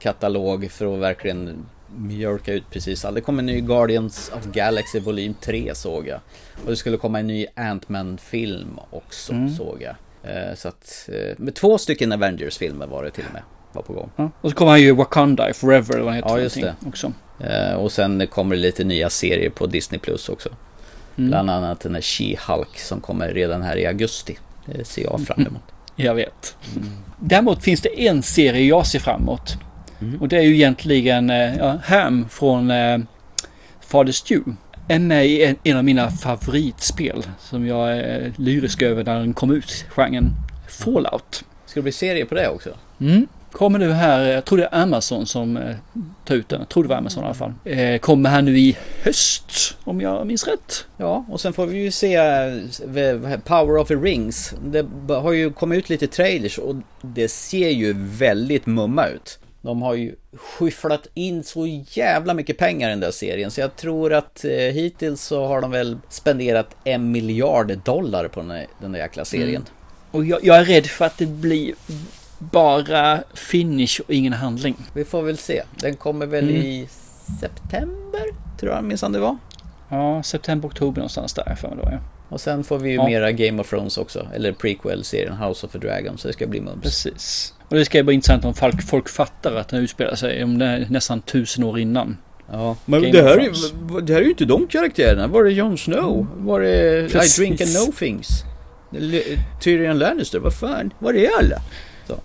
Speaker 3: katalog för att verkligen mjölka ut precis allt. Det kommer en ny Guardians of Galaxy volym 3 såg jag. Och det skulle komma en ny Ant-Man-film också
Speaker 2: Mm.
Speaker 3: såg jag. Eh, Så att, eh, med två stycken Avengers-filmer var det till och med. Var på gång.
Speaker 2: Ja. Och så kommer han ju Wakanda Forever, eller vad heter
Speaker 3: Ja, just det.
Speaker 2: Också.
Speaker 3: Och sen kommer det lite nya serier på Disney Plus också.
Speaker 2: Mm.
Speaker 3: Bland annat den här She-Hulk som kommer redan här i augusti. Det ser jag fram emot.
Speaker 2: Jag vet. Däremot finns det en serie jag ser fram emot. Och det är ju egentligen eh, ja, Ham från eh, Fader Stew. I en, en av mina favoritspel som jag är lyrisk över när den kom ut, genren Fallout.
Speaker 3: Ska det bli serie på det också?
Speaker 2: Mm. Kommer nu här, jag tror det är Amazon som eh, tar ut den. Jag tror det var Amazon i alla fall. Eh, kommer här nu i höst, om jag minns rätt.
Speaker 3: Ja, och sen får vi ju se eh, Power of the Rings. Det har ju kommit ut lite trailers och det ser ju väldigt mumma ut. De har ju skyfflat in så jävla mycket pengar i den där serien så jag tror att eh, hittills så har de väl spenderat en miljard dollar på den där, den där jäkla serien.
Speaker 2: Mm. Och jag, jag är rädd för att det blir bara finish och ingen handling.
Speaker 3: Vi får väl se. Den kommer väl
Speaker 2: Mm.
Speaker 3: i september, tror jag minsann det var.
Speaker 2: Ja, september, oktober någonstans där för mig då ja.
Speaker 3: Och sen får vi ju
Speaker 2: Ja.
Speaker 3: mera Game of Thrones också, eller prequel-serien House of the Dragon, så det ska bli mums.
Speaker 2: Precis. Och det ska ju vara intressant om folk, folk fattar att den utspelar sig om det är nästan tusen år innan.
Speaker 3: Ja, men
Speaker 2: Game
Speaker 3: det
Speaker 2: of
Speaker 3: här, är, det här är ju inte de karaktärerna. Var det Jon Snow? Var det
Speaker 2: Precis.
Speaker 3: I Drink and Know Things? Tyrion Lannister? Vad fan? Var är alla? Så.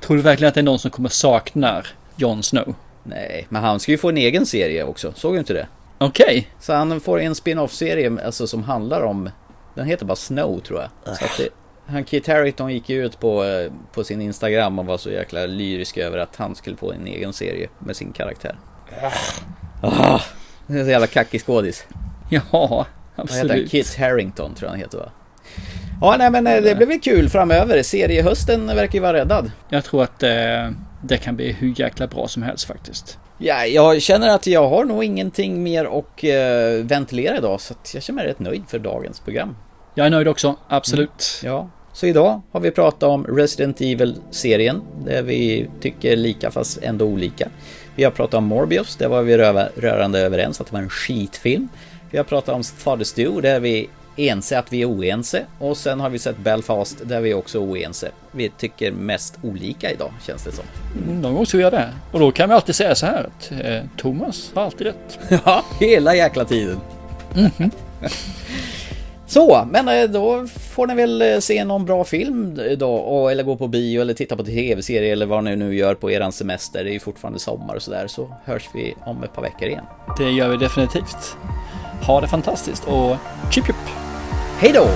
Speaker 2: Tror du verkligen att det är någon som kommer sakna Jon Snow?
Speaker 3: Nej, men han ska ju få en egen serie också. Såg du inte det?
Speaker 2: Okej.
Speaker 3: Så han får en spin-off-serie alltså, som handlar om... Den heter bara Snow tror jag. Så det, han Kit Harington gick ju ut på, eh, på sin Instagram och var så jäkla lyrisk över att han skulle få en egen serie med sin karaktär. Ah, det är så jävla kackig skådis.
Speaker 2: Ja,
Speaker 3: heter han?
Speaker 2: absolut.
Speaker 3: Kit Harington tror jag han heter va? Ja, nej men eh, det blir väl kul framöver. Seriehösten verkar ju vara räddad.
Speaker 2: Jag tror att eh, det kan bli hur jäkla bra som helst faktiskt.
Speaker 3: Ja, jag känner att jag har nog ingenting mer att eh, ventilera idag så jag känner mig rätt nöjd för dagens program.
Speaker 2: Jag är nöjd också, absolut.
Speaker 3: Ja, så idag har vi pratat om Resident Evil-serien där vi tycker lika fast ändå olika. Vi har pratat om Morbius, där var vi rörande överens att det var en skitfilm. Vi har pratat om Father Stu, där vi ense att vi är oense. Och sen har vi sett Belfast, där vi också är oense. Vi tycker mest olika idag, känns det som.
Speaker 2: Mm, Någon gång vi göra det. Och då kan vi alltid säga så här att eh, Thomas har alltid rätt.
Speaker 3: Ja, hela jäkla tiden.
Speaker 2: Mhm.
Speaker 3: Så, men eh, då får ni väl eh, se någon bra film idag, och- eller gå på bio eller titta på tv-serie eller vad ni nu gör på eran semester. Det är ju fortfarande sommar och sådär, så hörs vi om ett par veckor igen.
Speaker 2: Det gör vi definitivt. Ha det fantastiskt och chip chip!
Speaker 3: Hej då!